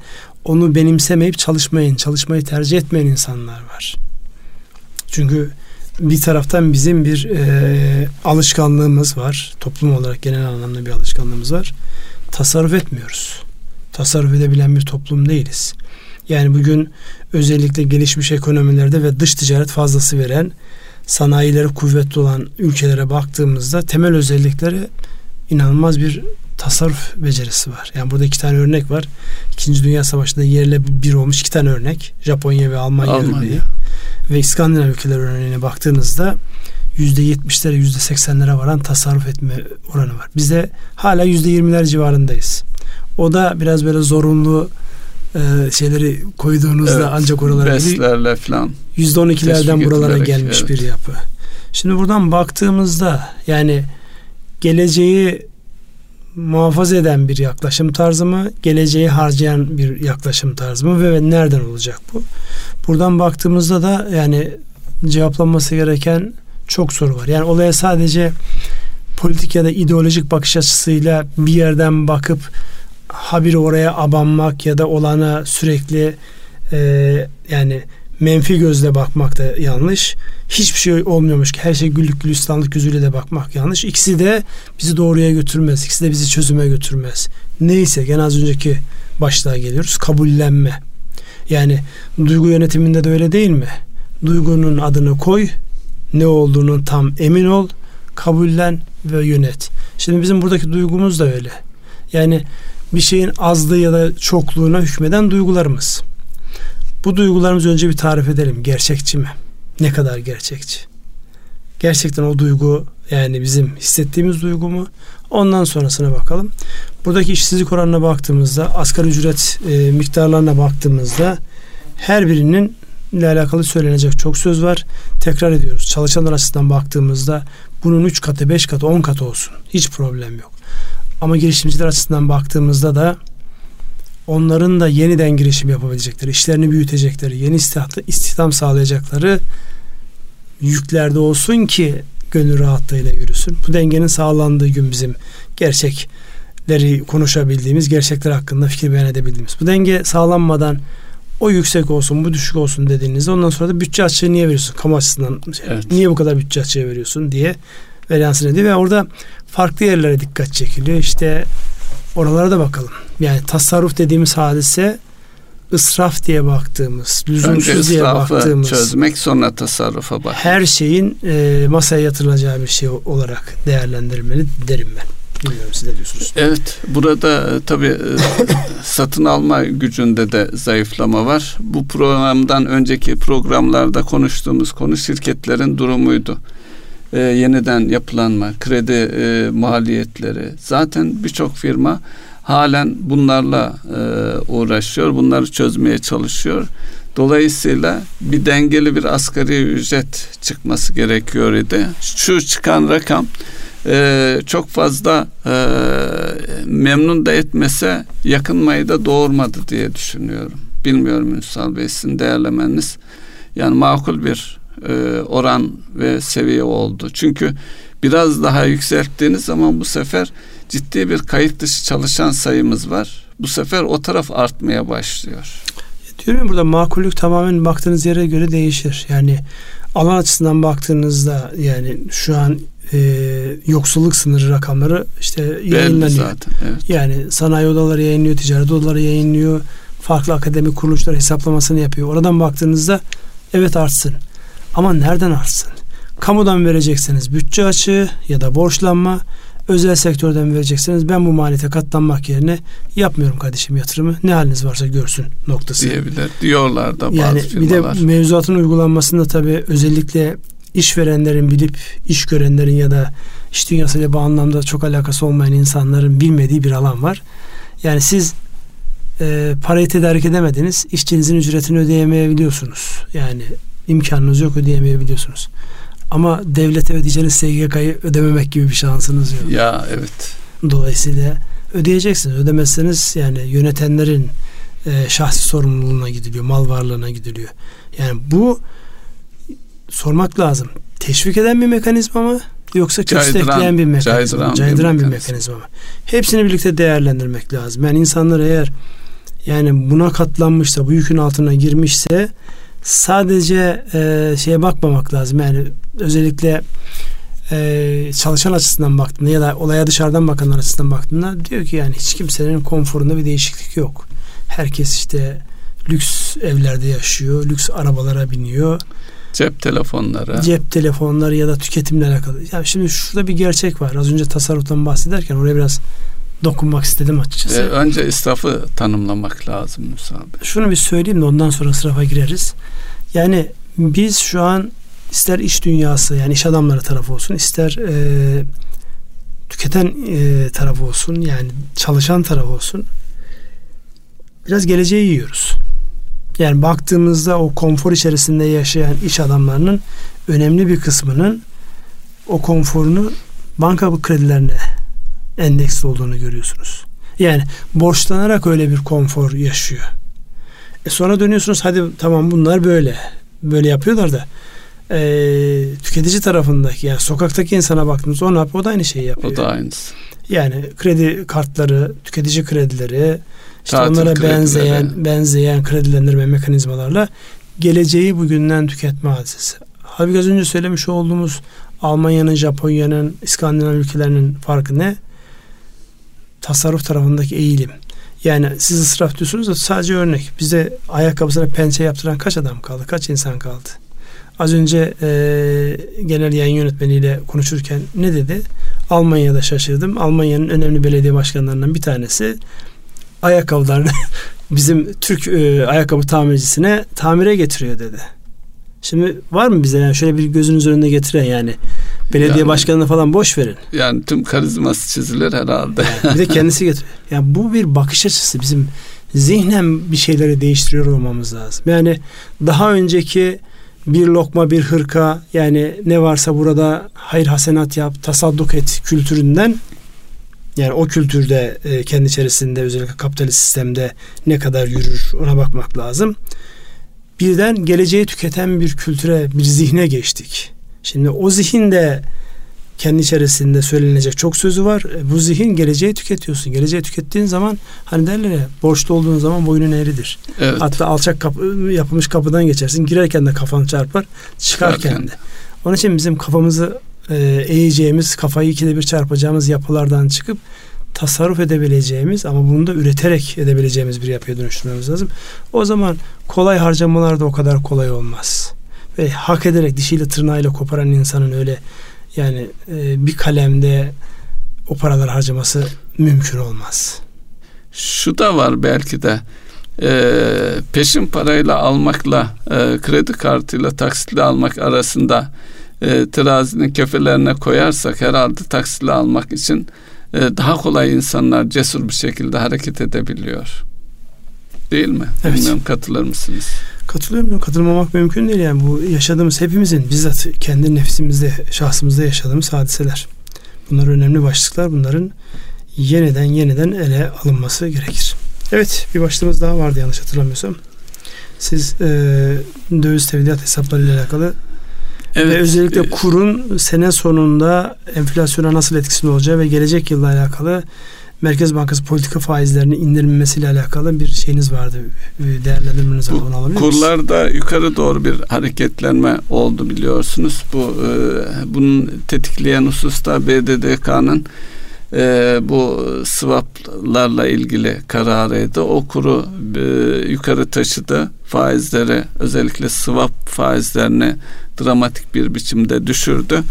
onu benimsemeyip çalışmayın, çalışmayı tercih etmeyen insanlar var. Çünkü bir taraftan bizim bir e, alışkanlığımız var. Toplum olarak genel anlamda bir alışkanlığımız var. Tasarruf etmiyoruz. Tasarruf edebilen bir toplum değiliz. Yani bugün özellikle gelişmiş ekonomilerde ve dış ticaret fazlası veren sanayileri kuvvetli olan ülkelere baktığımızda temel özellikleri inanılmaz bir tasarruf becerisi var. Yani burada iki tane örnek var. İkinci Dünya Savaşı'nda yerle bir olmuş iki tane örnek. Japonya ve Almanya, Almanya. örneği. Ve İskandinav ülkeler örneğine baktığınızda yüzde yetmişlere yüzde seksenlere varan tasarruf etme oranı var. Bizde hala yüzde yirmiler civarındayız. O da biraz böyle zorunlu e, şeyleri koyduğunuzda evet, ancak oralara beslerle falan yüzde on ikilerden buralara gelmiş evet. bir yapı. Şimdi buradan baktığımızda yani geleceği muhafaza eden bir yaklaşım tarzı mı, geleceği harcayan bir yaklaşım tarzı mı ve nereden olacak bu? Buradan baktığımızda da yani cevaplanması gereken çok soru var. Yani olaya sadece politik ya da ideolojik bakış açısıyla bir yerden bakıp habire oraya abanmak ya da olana sürekli e, yani menfi gözle bakmak da yanlış. Hiçbir şey olmuyormuş ki her şey güllük gülistanlık gözüyle de bakmak yanlış. İkisi de bizi doğruya götürmez. İkisi de bizi çözüme götürmez. Neyse gene az önceki başlığa geliyoruz. Kabullenme. Yani duygu yönetiminde de öyle değil mi? Duygunun adını koy. Ne olduğunun tam emin ol. Kabullen ve yönet. Şimdi bizim buradaki duygumuz da öyle. Yani bir şeyin azlığı ya da çokluğuna hükmeden duygularımız. Bu duygularımızı önce bir tarif edelim. Gerçekçi mi? Ne kadar gerçekçi? Gerçekten o duygu yani bizim hissettiğimiz duygu mu? Ondan sonrasına bakalım. Buradaki işsizlik oranına baktığımızda, asgari ücret e, miktarlarına baktığımızda her birinin ile alakalı söylenecek çok söz var. Tekrar ediyoruz. Çalışanlar açısından baktığımızda bunun 3 katı, 5 katı, 10 katı olsun. Hiç problem yok. Ama girişimciler açısından baktığımızda da onların da yeniden girişim yapabilecekleri, işlerini büyütecekleri, yeni istihdam sağlayacakları yüklerde olsun ki gönül rahatlığıyla yürüsün. Bu dengenin sağlandığı gün bizim gerçekleri konuşabildiğimiz, gerçekler hakkında fikir beyan edebildiğimiz. Bu denge sağlanmadan o yüksek olsun, bu düşük olsun dediğinizde ondan sonra da bütçe açığı niye veriyorsun? Kamu açısından evet. niye bu kadar bütçe açığı veriyorsun diye veryansın ediyor ve orada farklı yerlere dikkat çekiliyor. İşte oralara da bakalım. Yani tasarruf dediğimiz hadise ısraf diye baktığımız, lüzumsuz diye baktığımız çözmek sonra tasarrufa bak. Her şeyin e, masaya yatırılacağı bir şey olarak değerlendirilmeli derim ben. Bilmiyorum siz ne diyorsunuz? Evet. Burada e, tabii e, [COUGHS] satın alma gücünde de zayıflama var. Bu programdan önceki programlarda konuştuğumuz konu şirketlerin durumuydu e, yeniden yapılanma, kredi e, maliyetleri. Zaten birçok firma halen bunlarla e, uğraşıyor. Bunları çözmeye çalışıyor. Dolayısıyla bir dengeli bir asgari ücret çıkması gerekiyor idi. Şu çıkan rakam e, çok fazla e, memnun da etmese yakınmayı da doğurmadı diye düşünüyorum. Bilmiyorum Ünsal Bey sizin değerlemeniz. Yani makul bir e, oran ve seviye oldu. Çünkü biraz daha yükselttiğiniz zaman bu sefer ciddi bir kayıt dışı çalışan sayımız var. Bu sefer o taraf artmaya başlıyor. Diyorum ya burada makullük tamamen baktığınız yere göre değişir. Yani alan açısından baktığınızda yani şu an e, yoksulluk sınırı rakamları işte yayınlanıyor. zaten, evet. Yani sanayi odaları yayınlıyor, ticaret odaları yayınlıyor. Farklı akademik kuruluşlar hesaplamasını yapıyor. Oradan baktığınızda evet artsın. Ama nereden artsın? kamudan verecekseniz bütçe açığı ya da borçlanma, özel sektörden verecekseniz ben bu maliyete katlanmak yerine yapmıyorum kardeşim yatırımı. Ne haliniz varsa görsün noktası. Diyebilir. Diyorlar da bazı yani firmalar. Bir de mevzuatın uygulanmasında tabii özellikle işverenlerin bilip iş görenlerin ya da iş dünyasıyla bu anlamda çok alakası olmayan insanların bilmediği bir alan var. Yani siz e, parayı tedarik edemediniz. işçinizin ücretini ödeyemeyebiliyorsunuz. Yani imkanınız yok ödeyemeyebiliyorsunuz. Ama devlete ödeyeceğiniz SGK'yı ödememek gibi bir şansınız yok. Ya evet. Dolayısıyla ödeyeceksiniz. Ödemezseniz yani yönetenlerin e, şahsi sorumluluğuna gidiliyor, mal varlığına gidiliyor. Yani bu sormak lazım. Teşvik eden bir mekanizma mı? Yoksa köstekleyen bir mekanizma caydıran, caydıran bir, bir mekanizma mı? Hepsini birlikte değerlendirmek lazım. Yani insanlar eğer yani buna katlanmışsa, bu yükün altına girmişse sadece e, şeye bakmamak lazım. Yani özellikle e, çalışan açısından baktığında ya da olaya dışarıdan bakanlar açısından baktığında diyor ki yani hiç kimsenin konforunda bir değişiklik yok. Herkes işte lüks evlerde yaşıyor, lüks arabalara biniyor. Cep telefonları. Cep telefonları ya da tüketimle alakalı. Yani şimdi şurada bir gerçek var. Az önce tasarruftan bahsederken oraya biraz dokunmak istedim açıkçası. Ee, önce israfı tanımlamak lazım Musa abi. Şunu bir söyleyeyim de ondan sonra israfa gireriz. Yani biz şu an ister iş dünyası yani iş adamları tarafı olsun ister e, tüketen e, tarafı olsun yani çalışan tarafı olsun biraz geleceği yiyoruz. Yani baktığımızda o konfor içerisinde yaşayan iş adamlarının önemli bir kısmının o konforunu banka kredilerine endeksli olduğunu görüyorsunuz. Yani borçlanarak öyle bir konfor yaşıyor. E sonra dönüyorsunuz hadi tamam bunlar böyle. Böyle yapıyorlar da e, tüketici tarafındaki yani sokaktaki insana baktığımız o ne yapıyor? O da aynı şeyi yapıyor. O da aynısı. Yani kredi kartları, tüketici kredileri, işte Tatil onlara kredileri. benzeyen benzeyen kredilendirme mekanizmalarla geleceği bugünden tüketme hadisesi. Halbuki az önce söylemiş olduğumuz Almanya'nın, Japonya'nın, İskandinav ülkelerinin farkı ne? Tasarruf tarafındaki eğilim. Yani siz ısraf diyorsunuz da sadece örnek. Bize ayakkabısına pençe yaptıran kaç adam kaldı? Kaç insan kaldı? Az önce e, genel yayın yönetmeniyle konuşurken ne dedi? Almanya'da şaşırdım. Almanya'nın önemli belediye başkanlarından bir tanesi ayakkabılarını [LAUGHS] bizim Türk e, ayakkabı tamircisine tamire getiriyor dedi. Şimdi var mı bize yani şöyle bir gözünüz önünde getiren yani belediye Yani- başkanını falan boş verin. Yani tüm karizması çizilir herhalde. Bir de kendisi [LAUGHS] getiriyor. Yani bu bir bakış açısı bizim zihnen bir şeyleri değiştiriyor olmamız lazım. Yani daha önceki bir lokma bir hırka yani ne varsa burada hayır hasenat yap tasadduk et kültüründen yani o kültürde e, kendi içerisinde özellikle kapitalist sistemde ne kadar yürür ona bakmak lazım. Birden geleceği tüketen bir kültüre bir zihne geçtik. Şimdi o zihinde kendi içerisinde söylenecek çok sözü var. E, Bu zihin geleceği tüketiyorsun. Geleceği tükettiğin zaman hani derler ya borçlu olduğun zaman boynun eğridir. Evet. Hatta alçak kapı, yapılmış kapıdan geçersin. Girerken de kafan çarpar. Çıkarken Çıkarken. de. Onun için bizim kafamızı e, eğeceğimiz, kafayı ikide bir çarpacağımız yapılardan çıkıp tasarruf edebileceğimiz ama bunu da üreterek edebileceğimiz bir yapıya dönüştürmemiz lazım. O zaman kolay harcamalar da o kadar kolay olmaz. Ve hak ederek dişiyle tırnağıyla koparan insanın öyle yani e, bir kalemde o paralar harcaması mümkün olmaz. Şu da var belki de e, peşin parayla almakla e, kredi kartıyla taksitle almak arasında e, terazinin kefelerine koyarsak herhalde taksitle almak için daha kolay insanlar cesur bir şekilde hareket edebiliyor. Değil mi? Evet. Bilmiyorum katılır mısınız? Katılıyorum. Katılmamak mümkün değil yani bu yaşadığımız hepimizin bizzat kendi nefsimizde, şahsımızda yaşadığımız hadiseler. Bunlar önemli başlıklar. Bunların yeniden yeniden ele alınması gerekir. Evet bir başlığımız daha vardı yanlış hatırlamıyorsam. Siz e, döviz tevdiat hesapları ile alakalı ve özellikle e, kurun sene sonunda enflasyona nasıl etkisinin olacağı ve gelecek yılla alakalı Merkez Bankası politika faizlerini indirmesiyle alakalı bir şeyiniz vardı. Bir Değerlendirmeniz vardı. Onu alabilir? Kurlarda yukarı doğru bir hareketlenme oldu biliyorsunuz. Bu e, bunun tetikleyen hususta BDDK'nın e, bu swaplarla ilgili kararıydı. O kuru e, yukarı taşıdı. Faizleri özellikle swap faizlerini dramatik bir biçimde düşürdü.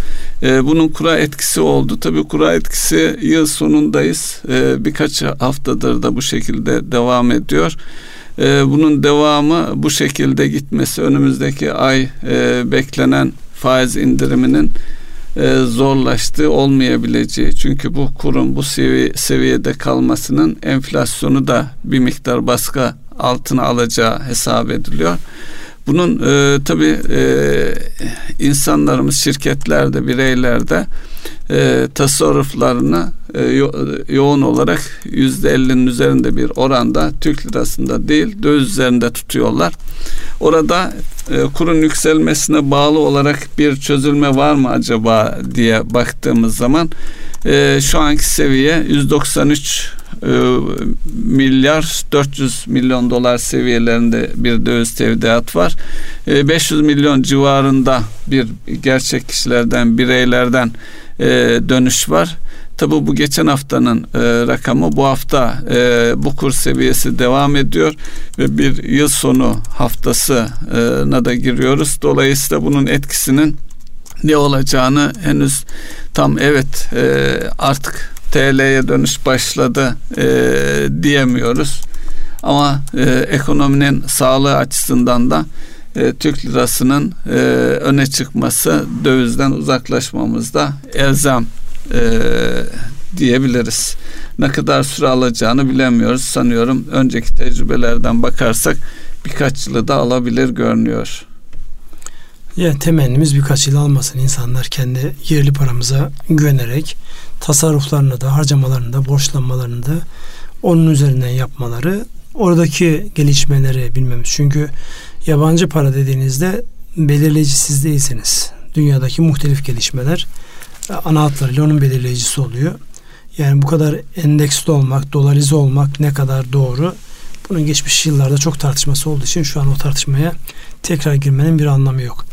E, bunun kura etkisi oldu. Tabii kura etkisi yıl sonundayız. E, birkaç haftadır da bu şekilde devam ediyor. E, bunun devamı bu şekilde gitmesi önümüzdeki ay e, beklenen faiz indiriminin e, zorlaştığı olmayabileceği. Çünkü bu kurum bu sevi seviyede kalmasının enflasyonu da bir miktar baskı altına alacağı hesap ediliyor. Bunun e, tabi e, insanlarımız şirketlerde, bireylerde e, tasarruflarını e, yo, yoğun olarak yüzde ellinin üzerinde bir oranda Türk lirasında değil döviz üzerinde tutuyorlar. Orada kurun yükselmesine bağlı olarak bir çözülme var mı acaba diye baktığımız zaman e, şu anki seviye 193 e, milyar 400 milyon dolar seviyelerinde bir döviz tevdiat var. E, 500 milyon civarında bir gerçek kişilerden bireylerden e, dönüş var. Tabi bu geçen haftanın e, rakamı bu hafta e, bu kur seviyesi devam ediyor ve bir yıl sonu haftasına da giriyoruz. Dolayısıyla bunun etkisinin ne olacağını henüz tam evet e, artık TL'ye dönüş başladı e, diyemiyoruz. Ama e, ekonominin sağlığı açısından da e, Türk lirasının e, öne çıkması dövizden uzaklaşmamızda elzem e, diyebiliriz. Ne kadar süre alacağını bilemiyoruz. Sanıyorum önceki tecrübelerden bakarsak birkaç yılı da alabilir görünüyor. Yani temennimiz birkaç yıl almasın insanlar kendi yerli paramıza güvenerek tasarruflarını da harcamalarını da borçlanmalarını da onun üzerinden yapmaları oradaki gelişmeleri bilmemiz. Çünkü yabancı para dediğinizde belirleyici siz değilsiniz. Dünyadaki muhtelif gelişmeler ana hatlarıyla onun belirleyicisi oluyor. Yani bu kadar endeksli olmak, dolarize olmak ne kadar doğru? Bunun geçmiş yıllarda çok tartışması olduğu için şu an o tartışmaya tekrar girmenin bir anlamı yok.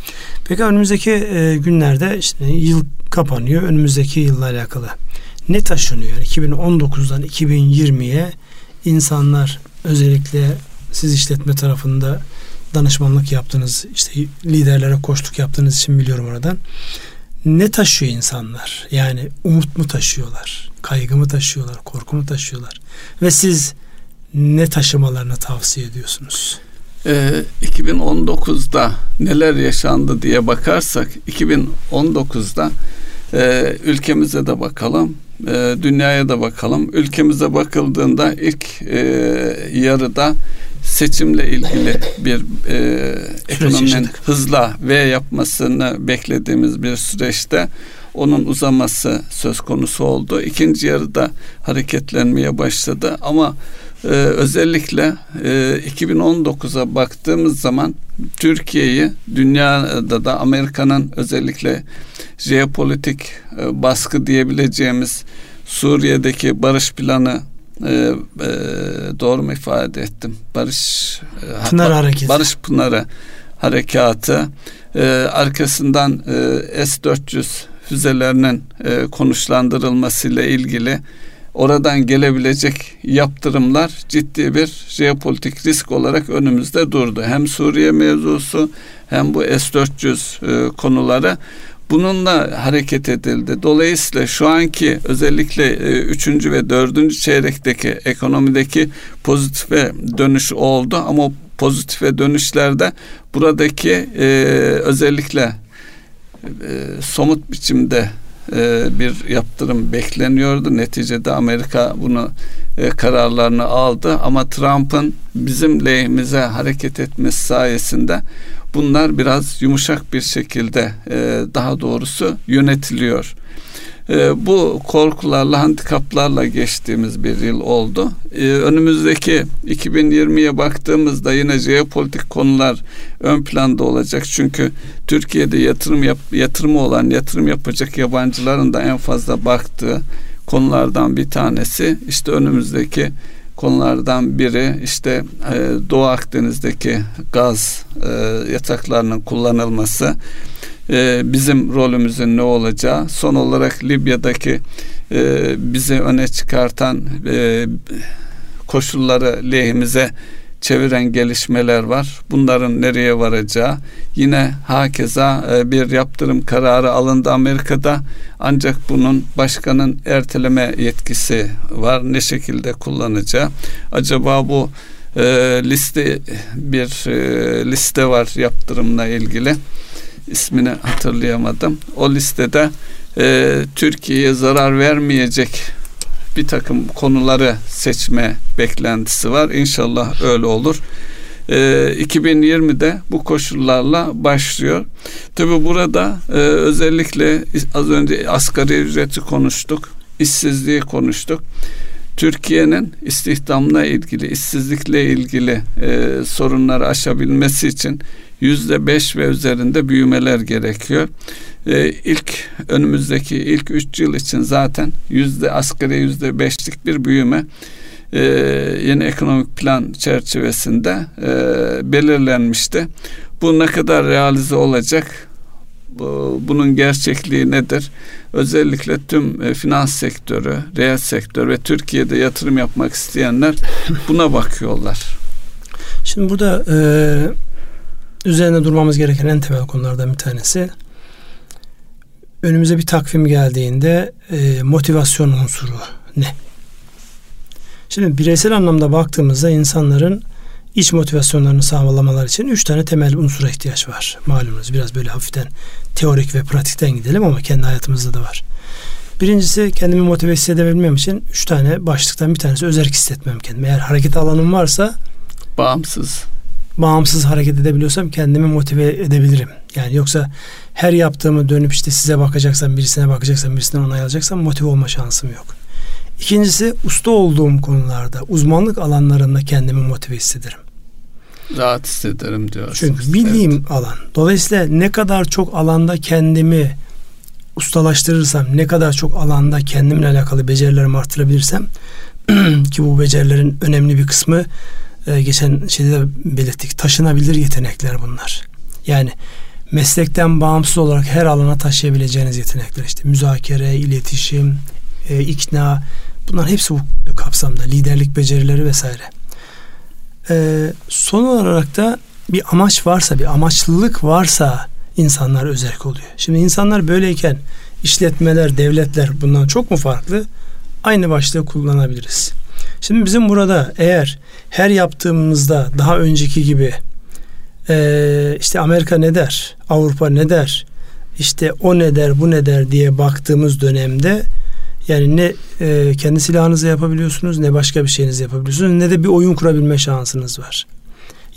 Peki önümüzdeki e, günlerde işte yıl kapanıyor. Önümüzdeki yılla alakalı ne taşınıyor? Yani 2019'dan 2020'ye insanlar özellikle siz işletme tarafında danışmanlık yaptınız, işte liderlere koştuk yaptığınız için biliyorum oradan. Ne taşıyor insanlar? Yani umut mu taşıyorlar? Kaygı mı taşıyorlar? Korku mu taşıyorlar? Ve siz ne taşımalarını tavsiye ediyorsunuz? Ee, 2019'da neler yaşandı diye bakarsak 2019'da e, ülkemize de bakalım e, dünyaya da bakalım. Ülkemize bakıldığında ilk e, yarıda seçimle ilgili [LAUGHS] bir e, ekonominin hızla V yapmasını beklediğimiz bir süreçte onun uzaması söz konusu oldu. İkinci yarıda hareketlenmeye başladı ama e, özellikle e, 2019'a baktığımız zaman Türkiye'yi dünyada da Amerika'nın özellikle jeopolitik e, baskı diyebileceğimiz Suriye'deki barış planı e, e, doğru mu ifade ettim? Barış e, Pınar Hareketi. Barış Pınarı harekatı e, arkasından e, S-400 füzelerinin e, konuşlandırılmasıyla ilgili oradan gelebilecek yaptırımlar ciddi bir jeopolitik risk olarak önümüzde durdu. Hem Suriye mevzusu hem bu S-400 e, konuları bununla hareket edildi. Dolayısıyla şu anki özellikle e, üçüncü ve dördüncü çeyrekteki ekonomideki pozitife dönüş oldu ama pozitife dönüşlerde buradaki e, özellikle e, somut biçimde e, bir yaptırım bekleniyordu. Neticede Amerika bunu e, kararlarını aldı ama Trump'ın bizim lehimize hareket etmesi sayesinde bunlar biraz yumuşak bir şekilde e, daha doğrusu yönetiliyor. E, bu korkularla, handikaplarla geçtiğimiz bir yıl oldu. E, önümüzdeki 2020'ye baktığımızda yine jeopolitik konular ön planda olacak. Çünkü Türkiye'de yatırım yap, yatırımı olan, yatırım yapacak yabancıların da en fazla baktığı konulardan bir tanesi işte önümüzdeki konulardan biri işte e, Doğu Akdeniz'deki gaz e, yataklarının kullanılması e, bizim rolümüzün ne olacağı son olarak Libya'daki e, bizi öne çıkartan e, koşulları lehimize çeviren gelişmeler var. Bunların nereye varacağı yine hakeza e, bir yaptırım kararı alındı Amerika'da ancak bunun başkanın erteleme yetkisi var. Ne şekilde kullanacağı. Acaba bu e, liste bir e, liste var yaptırımla ilgili ismini hatırlayamadım. O listede e, Türkiye'ye zarar vermeyecek bir takım konuları seçme beklentisi var. İnşallah öyle olur. E, 2020'de bu koşullarla başlıyor. Tabi burada e, özellikle az önce asgari ücreti konuştuk, işsizliği konuştuk. Türkiye'nin istihdamla ilgili, işsizlikle ilgili e, sorunları aşabilmesi için yüzde beş ve üzerinde büyümeler gerekiyor. Ee, ilk önümüzdeki ilk üç yıl için zaten yüzde asgari yüzde beşlik bir büyüme e, yeni ekonomik plan çerçevesinde e, belirlenmişti. Bu ne kadar realize olacak? bunun gerçekliği nedir? Özellikle tüm e, finans sektörü, reel sektör ve Türkiye'de yatırım yapmak isteyenler buna bakıyorlar. Şimdi burada e, üzerine durmamız gereken en temel konulardan bir tanesi önümüze bir takvim geldiğinde e, motivasyon unsuru ne? Şimdi bireysel anlamda baktığımızda insanların iç motivasyonlarını sağlamaları için üç tane temel unsura ihtiyaç var. Malumunuz biraz böyle hafiften teorik ve pratikten gidelim ama kendi hayatımızda da var. Birincisi kendimi motive hissedebilmem için üç tane başlıktan bir tanesi özerk hissetmem kendimi. Eğer hareket alanım varsa bağımsız bağımsız hareket edebiliyorsam kendimi motive edebilirim. Yani yoksa her yaptığımı dönüp işte size bakacaksam, birisine bakacaksam, birisinden onay alacaksam motive olma şansım yok. İkincisi usta olduğum konularda, uzmanlık alanlarında kendimi motive hissederim. Rahat hissederim diyorsunuz. Çünkü bildiğim evet. alan. Dolayısıyla ne kadar çok alanda kendimi ustalaştırırsam, ne kadar çok alanda kendimle alakalı becerilerimi arttırabilirsem [CLEARS THROAT] ki bu becerilerin önemli bir kısmı e, geçen şeyde de belirttik. Taşınabilir yetenekler bunlar. Yani meslekten bağımsız olarak her alana taşıyabileceğiniz yetenekler işte müzakere, iletişim, e, ikna bunlar hepsi bu kapsamda liderlik becerileri vesaire. E, son olarak da bir amaç varsa, bir amaçlılık varsa insanlar özerk oluyor. Şimdi insanlar böyleyken işletmeler, devletler bundan çok mu farklı? Aynı başlığı kullanabiliriz. Şimdi bizim burada eğer her yaptığımızda daha önceki gibi e, işte Amerika ne der, Avrupa ne der, işte o ne der, bu ne der diye baktığımız dönemde yani ne e, kendi silahınızı yapabiliyorsunuz ne başka bir şeyinizi yapabiliyorsunuz ne de bir oyun kurabilme şansınız var.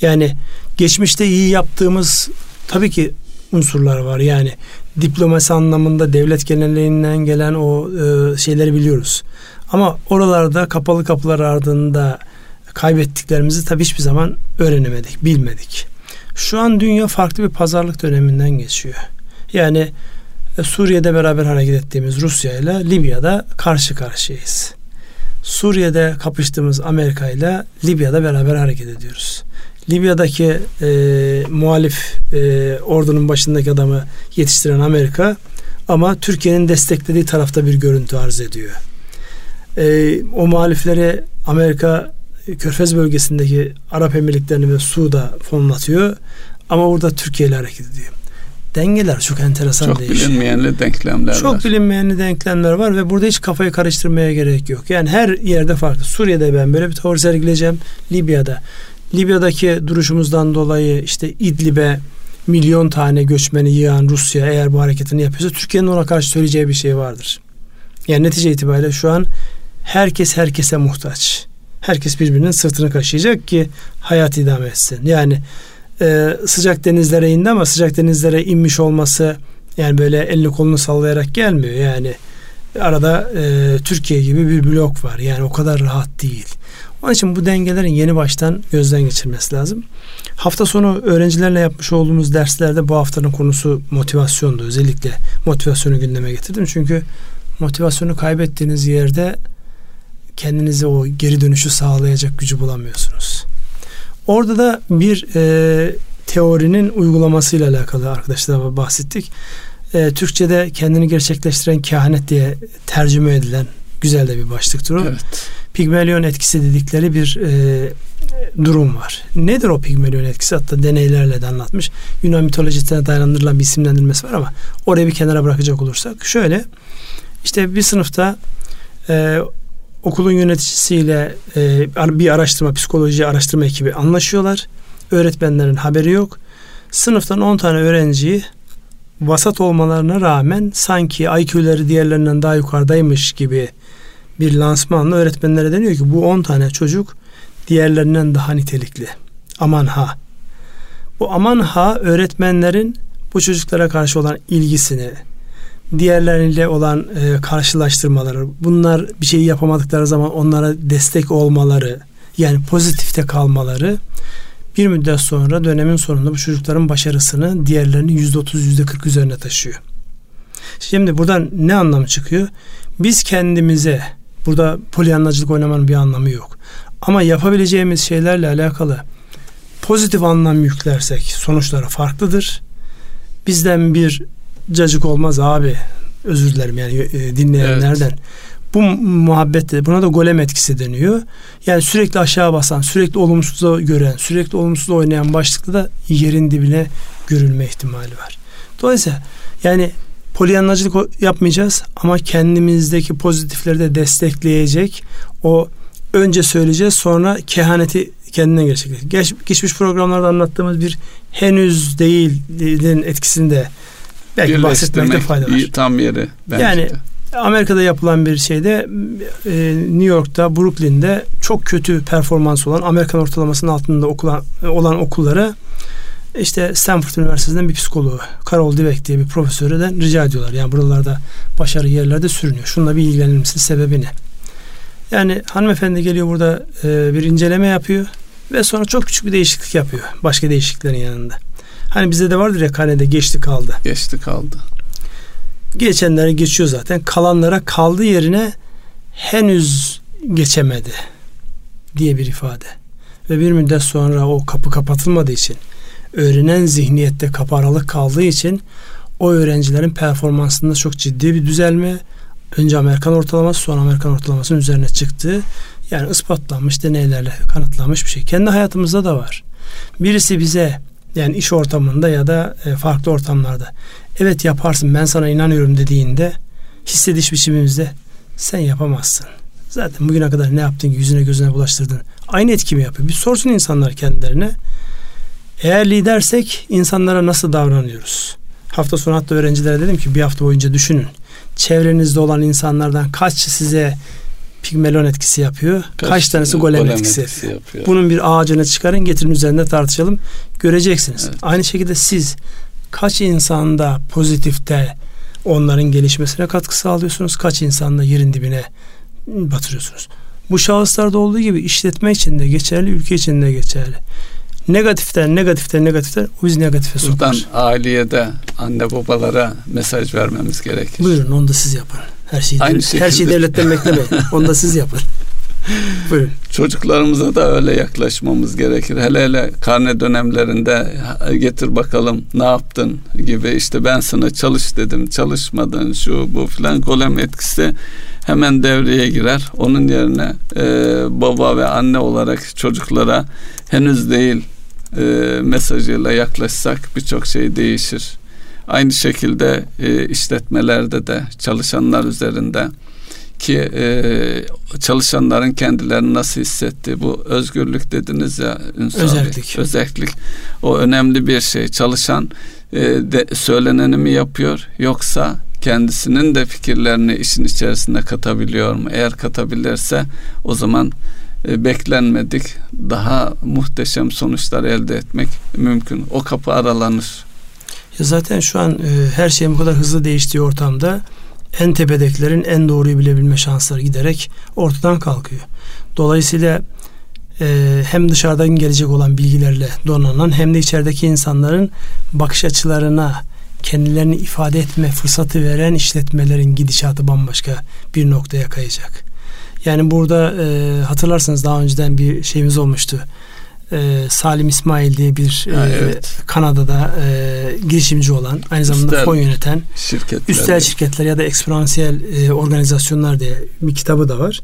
Yani geçmişte iyi yaptığımız tabii ki unsurlar var. Yani diplomasi anlamında devlet genelliğinden gelen o e, şeyleri biliyoruz. Ama oralarda kapalı kapılar ardında kaybettiklerimizi tabii hiçbir zaman öğrenemedik, bilmedik. Şu an dünya farklı bir pazarlık döneminden geçiyor. Yani e, Suriye'de beraber hareket ettiğimiz Rusya ile Libya'da karşı karşıyayız. Suriye'de kapıştığımız Amerika ile Libya'da beraber hareket ediyoruz. Libya'daki e, muhalif e, ordunun başındaki adamı yetiştiren Amerika ama Türkiye'nin desteklediği tarafta bir görüntü arz ediyor. E, o muhalifleri Amerika Körfez bölgesindeki Arap Emirliklerini ve Suud'a fonlatıyor. Ama orada Türkiye ile hareket ediyor. Dengeler çok enteresan çok değişiyor. Çok bilinmeyenli denklemler çok var. Çok bilinmeyenli denklemler var ve burada hiç kafayı karıştırmaya gerek yok. Yani her yerde farklı. Suriye'de ben böyle bir tavır sergileyeceğim. Libya'da. Libya'daki duruşumuzdan dolayı işte İdlib'e milyon tane göçmeni yığan Rusya eğer bu hareketini yapıyorsa Türkiye'nin ona karşı söyleyeceği bir şey vardır. Yani netice itibariyle şu an herkes herkese muhtaç. Herkes birbirinin sırtını kaşıyacak ki hayat idame etsin. Yani e, sıcak denizlere indi ama sıcak denizlere inmiş olması yani böyle elini kolunu sallayarak gelmiyor. Yani arada e, Türkiye gibi bir blok var. Yani o kadar rahat değil. Onun için bu dengelerin yeni baştan gözden geçirmesi lazım. Hafta sonu öğrencilerle yapmış olduğumuz derslerde bu haftanın konusu motivasyondu. Özellikle motivasyonu gündeme getirdim. Çünkü motivasyonu kaybettiğiniz yerde kendinize o geri dönüşü sağlayacak gücü bulamıyorsunuz. Orada da bir e, teorinin uygulamasıyla alakalı arkadaşlar bahsettik. e, Türkçe'de kendini gerçekleştiren kehanet diye tercüme edilen güzel de bir başlıktır o. Evet. Pigmelyon etkisi dedikleri bir e, durum var. Nedir o Pigmelyon etkisi? Hatta deneylerle de anlatmış. Yunan mitolojisine dayandırılan bir isimlendirmesi var ama orayı bir kenara bırakacak olursak şöyle işte bir sınıfta e, okulun yöneticisiyle e, bir araştırma, psikoloji araştırma ekibi anlaşıyorlar. Öğretmenlerin haberi yok. Sınıftan 10 tane öğrenciyi vasat olmalarına rağmen sanki IQ'leri diğerlerinden daha yukarıdaymış gibi bir lansmanla öğretmenlere deniyor ki bu 10 tane çocuk diğerlerinden daha nitelikli. Aman ha. Bu aman ha öğretmenlerin bu çocuklara karşı olan ilgisini, diğerleriyle olan e, karşılaştırmaları, bunlar bir şey yapamadıkları zaman onlara destek olmaları, yani pozitifte kalmaları bir müddet sonra dönemin sonunda bu çocukların başarısını diğerlerinin yüzde otuz, yüzde kırk üzerine taşıyor. Şimdi buradan ne anlam çıkıyor? Biz kendimize burada polyanlacılık oynamanın bir anlamı yok. Ama yapabileceğimiz şeylerle alakalı pozitif anlam yüklersek sonuçları farklıdır. Bizden bir cacık olmaz abi. Özür dilerim yani e, dinleyenlerden. Evet. Bu muhabbette buna da golem etkisi deniyor. Yani sürekli aşağı basan, sürekli olumsuzluğu gören, sürekli olumsuzluğu oynayan başlıkta da yerin dibine görülme ihtimali var. Dolayısıyla yani polyanlacılık yapmayacağız ama kendimizdeki pozitifleri de destekleyecek o önce söyleyeceğiz sonra kehaneti kendine gerçekleştirecek. Geç, geçmiş programlarda anlattığımız bir henüz değilin etkisinde belki bahsetmekte fayda var. Tam yeri. Bence yani de. Amerika'da yapılan bir şeyde e, New York'ta, Brooklyn'de çok kötü performans olan Amerikan ortalamasının altında okulan, olan okullara işte Stanford Üniversitesi'nden bir psikoloğu Carol Dweck diye bir profesörden rica ediyorlar. Yani buralarda başarı yerlerde sürünüyor. Şununla bir ilgilenir misin? Sebebi ne? Yani hanımefendi geliyor burada e, bir inceleme yapıyor ve sonra çok küçük bir değişiklik yapıyor. Başka değişikliklerin yanında. Hani bizde de vardır ya karnede geçti kaldı. Geçti kaldı. Geçenleri geçiyor zaten. Kalanlara kaldı yerine henüz geçemedi diye bir ifade. Ve bir müddet sonra o kapı kapatılmadığı için öğrenen zihniyette kapı aralık kaldığı için o öğrencilerin performansında çok ciddi bir düzelme önce Amerikan ortalaması sonra Amerikan ortalamasının üzerine çıktı. Yani ispatlanmış deneylerle kanıtlanmış bir şey. Kendi hayatımızda da var. Birisi bize yani iş ortamında ya da e, farklı ortamlarda evet yaparsın ben sana inanıyorum dediğinde hissediş biçimimizde sen yapamazsın. Zaten bugüne kadar ne yaptın yüzüne gözüne bulaştırdın. Aynı etki mi yapıyor? Bir sorsun insanlar kendilerine. Eğer lidersek insanlara nasıl davranıyoruz? Hafta sonu hatta öğrencilere dedim ki bir hafta boyunca düşünün. Çevrenizde olan insanlardan kaç size pigmelon etkisi yapıyor. Kaç, kaç tanesi golem, golem etkisi, etkisi yapıyor. Bunun bir ağacını çıkarın getirin üzerinde tartışalım. Göreceksiniz. Evet. Aynı şekilde siz kaç insanda pozitifte onların gelişmesine katkı sağlıyorsunuz? Kaç insanda yerin dibine batırıyorsunuz? Bu şahıslarda olduğu gibi işletme için de geçerli, ülke için de geçerli. Negatiften, negatiften, negatiften o biz negatife sokar. Buradan aileye de anne babalara mesaj vermemiz gerekir. Buyurun onu da siz yapın. Her şeyi, Aynı devlet, her şeyi devletten beklemeyin. Onu da siz yapın. [LAUGHS] Buyurun. Çocuklarımıza da öyle yaklaşmamız gerekir. Hele hele karne dönemlerinde getir bakalım ne yaptın gibi işte ben sana çalış dedim çalışmadın şu bu filan golem etkisi hemen devreye girer. Onun yerine e, baba ve anne olarak çocuklara henüz değil e, mesajıyla yaklaşsak birçok şey değişir. Aynı şekilde e, işletmelerde de çalışanlar üzerinde ki e, çalışanların kendilerini nasıl hissetti bu özgürlük dediniz ya Ünsal özellik. Bey, özellik. O önemli bir şey. Çalışan e, de, söyleneni mi yapıyor yoksa kendisinin de fikirlerini işin içerisine katabiliyor mu? Eğer katabilirse o zaman e, beklenmedik daha muhteşem sonuçlar elde etmek mümkün. O kapı aralanır ya zaten şu an e, her şeyin bu kadar hızlı değiştiği ortamda en tepedekilerin en doğruyu bilebilme şansları giderek ortadan kalkıyor. Dolayısıyla e, hem dışarıdan gelecek olan bilgilerle donanan hem de içerideki insanların bakış açılarına kendilerini ifade etme fırsatı veren işletmelerin gidişatı bambaşka bir noktaya kayacak. Yani burada e, hatırlarsanız daha önceden bir şeyimiz olmuştu. E, Salim İsmail diye bir ha, e, evet. Kanada'da e, girişimci olan aynı zamanda üstel fon yöneten şirketler. üstel şirketler ya da eksponansiyel e, organizasyonlar diye bir kitabı da var.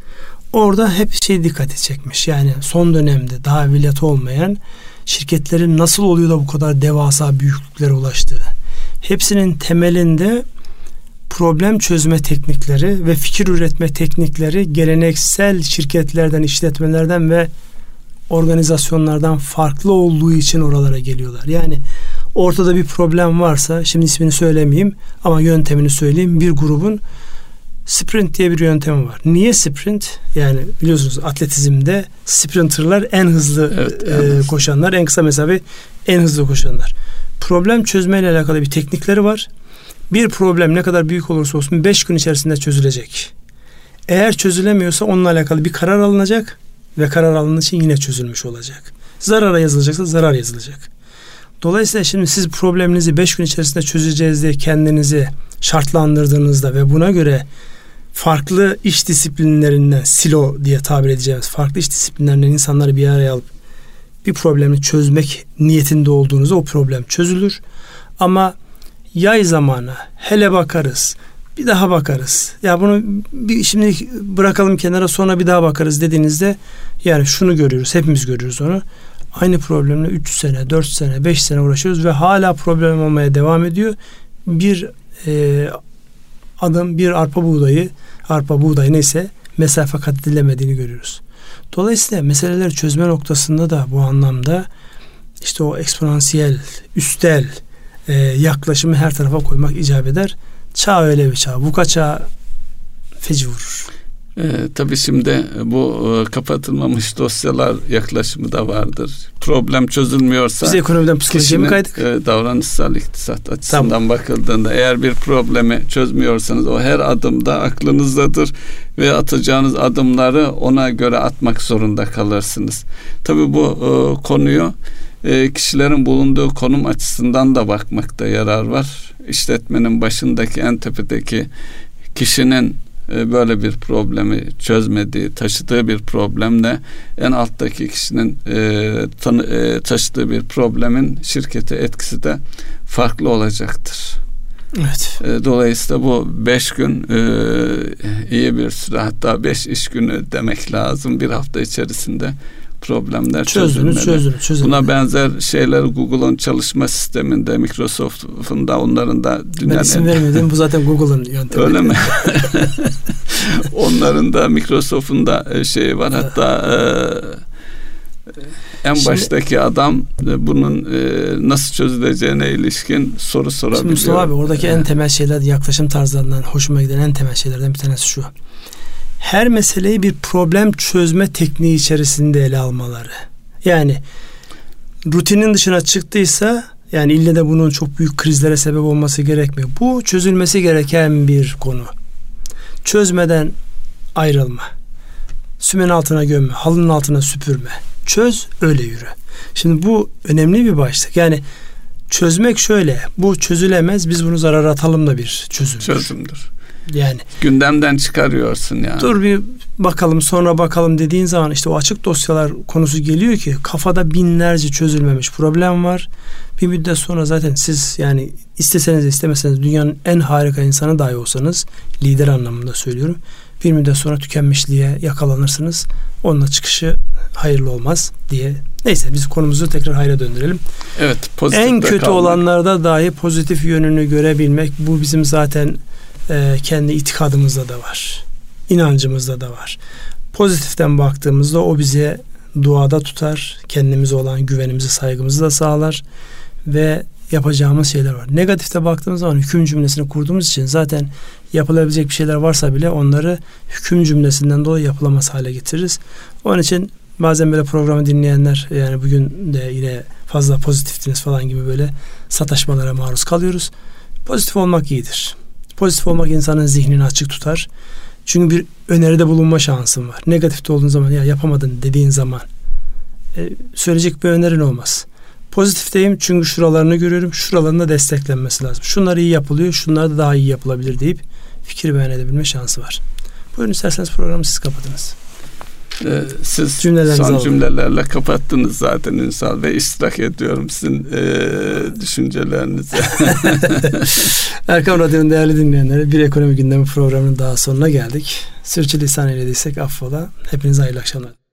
Orada hep şey dikkati çekmiş. Yani son dönemde daha evveliyatı olmayan şirketlerin nasıl oluyor da bu kadar devasa büyüklüklere ulaştığı. Hepsinin temelinde problem çözme teknikleri ve fikir üretme teknikleri geleneksel şirketlerden, işletmelerden ve organizasyonlardan farklı olduğu için oralara geliyorlar. Yani ortada bir problem varsa şimdi ismini söylemeyeyim ama yöntemini söyleyeyim. Bir grubun sprint diye bir yöntemi var. Niye sprint? Yani biliyorsunuz atletizmde sprinterlar en hızlı evet, e, koşanlar, en kısa mesafe en hızlı koşanlar. Problem çözme ile alakalı bir teknikleri var. Bir problem ne kadar büyük olursa olsun 5 gün içerisinde çözülecek. Eğer çözülemiyorsa onunla alakalı bir karar alınacak ve karar alındığı için yine çözülmüş olacak. Zarara yazılacaksa zarar yazılacak. Dolayısıyla şimdi siz probleminizi 5 gün içerisinde çözeceğiz diye kendinizi şartlandırdığınızda ve buna göre farklı iş disiplinlerinden silo diye tabir edeceğimiz farklı iş disiplinlerinden insanları bir araya alıp bir problemi çözmek niyetinde olduğunuzda o problem çözülür. Ama yay zamanı hele bakarız bir daha bakarız. Ya bunu bir şimdi bırakalım kenara sonra bir daha bakarız dediğinizde yani şunu görüyoruz. Hepimiz görüyoruz onu. Aynı problemle 3 sene, 4 sene, 5 sene uğraşıyoruz ve hala problem olmaya devam ediyor. Bir e, adım, bir arpa buğdayı, arpa buğdayı neyse mesafe kat edilemediğini görüyoruz. Dolayısıyla meseleleri çözme noktasında da bu anlamda işte o eksponansiyel, üstel e, yaklaşımı her tarafa koymak icap eder. Çağ öyle bir çağ. Bu kaça feci vurur. E, tabii şimdi bu e, kapatılmamış dosyalar yaklaşımı da vardır. Problem çözülmüyorsa biz ekonomiden psikolojiye mi kaydık? E, davranışsal iktisat açısından tamam. bakıldığında eğer bir problemi çözmüyorsanız o her adımda aklınızdadır ve atacağınız adımları ona göre atmak zorunda kalırsınız. Tabii bu e, konuyu e, kişilerin bulunduğu konum açısından da bakmakta yarar var. İşletmenin başındaki en tepedeki kişinin e, böyle bir problemi çözmediği, taşıdığı bir problemle en alttaki kişinin e, tanı, e, taşıdığı bir problemin şirkete etkisi de farklı olacaktır. Evet. E, dolayısıyla bu beş gün e, iyi bir süre hatta beş iş günü demek lazım bir hafta içerisinde problemler çözülmeli. Çözülür, çözülür. Buna benzer şeyler Google'ın çalışma sisteminde, Microsoft'un da onların da dünyanın... Ben isim vermedim. Bu zaten Google'ın yöntemi. Öyle mi? [LAUGHS] onların da Microsoft'un da e, şeyi var. Hatta e, en şimdi, baştaki adam e, bunun e, nasıl çözüleceğine ilişkin soru sorabiliyor. Şimdi Mustafa abi oradaki en temel şeyler yaklaşım tarzlarından hoşuma giden en temel şeylerden bir tanesi şu her meseleyi bir problem çözme tekniği içerisinde ele almaları. Yani rutinin dışına çıktıysa yani ille de bunun çok büyük krizlere sebep olması gerekmiyor. Bu çözülmesi gereken bir konu. Çözmeden ayrılma. Sümen altına gömme, halının altına süpürme. Çöz, öyle yürü. Şimdi bu önemli bir başlık. Yani çözmek şöyle. Bu çözülemez. Biz bunu zarar atalım da bir çözümdür. Çözümdür. Yani gündemden çıkarıyorsun yani. Dur bir bakalım sonra bakalım dediğin zaman işte o açık dosyalar konusu geliyor ki kafada binlerce çözülmemiş problem var. Bir müddet sonra zaten siz yani isteseniz istemeseniz dünyanın en harika insanı dahi olsanız lider anlamında söylüyorum. Bir müddet sonra tükenmişliğe yakalanırsınız. Onunla çıkışı hayırlı olmaz diye. Neyse biz konumuzu tekrar hayra döndürelim. Evet. En kötü kalmak. olanlarda dahi pozitif yönünü görebilmek bu bizim zaten e, kendi itikadımızda da var. İnancımızda da var. Pozitiften baktığımızda o bize duada tutar. Kendimize olan güvenimizi, saygımızı da sağlar. Ve yapacağımız şeyler var. Negatifte baktığımız zaman hüküm cümlesini kurduğumuz için zaten yapılabilecek bir şeyler varsa bile onları hüküm cümlesinden dolayı yapılamaz hale getiririz. Onun için bazen böyle programı dinleyenler yani bugün de yine fazla pozitiftiniz falan gibi böyle sataşmalara maruz kalıyoruz. Pozitif olmak iyidir. Pozitif olmak insanın zihnini açık tutar. Çünkü bir öneride bulunma şansın var. Negatifte olduğun zaman ya yapamadın dediğin zaman e, söyleyecek bir önerin olmaz. Pozitifteyim çünkü şuralarını görüyorum. Şuralarında desteklenmesi lazım. Şunlar iyi yapılıyor. Şunlar da daha iyi yapılabilir deyip fikir beyan edebilme şansı var. Buyurun isterseniz programı siz kapatınız. Ee, siz son alalım. cümlelerle kapattınız zaten Ünsal Bey. İştirak ediyorum sizin e, düşüncelerinize. [LAUGHS] Erkam Radyo'nun değerli dinleyenleri bir ekonomi gündemi programının daha sonuna geldik. Sürçülisan eylediysek affola. Hepinize hayırlı akşamlar.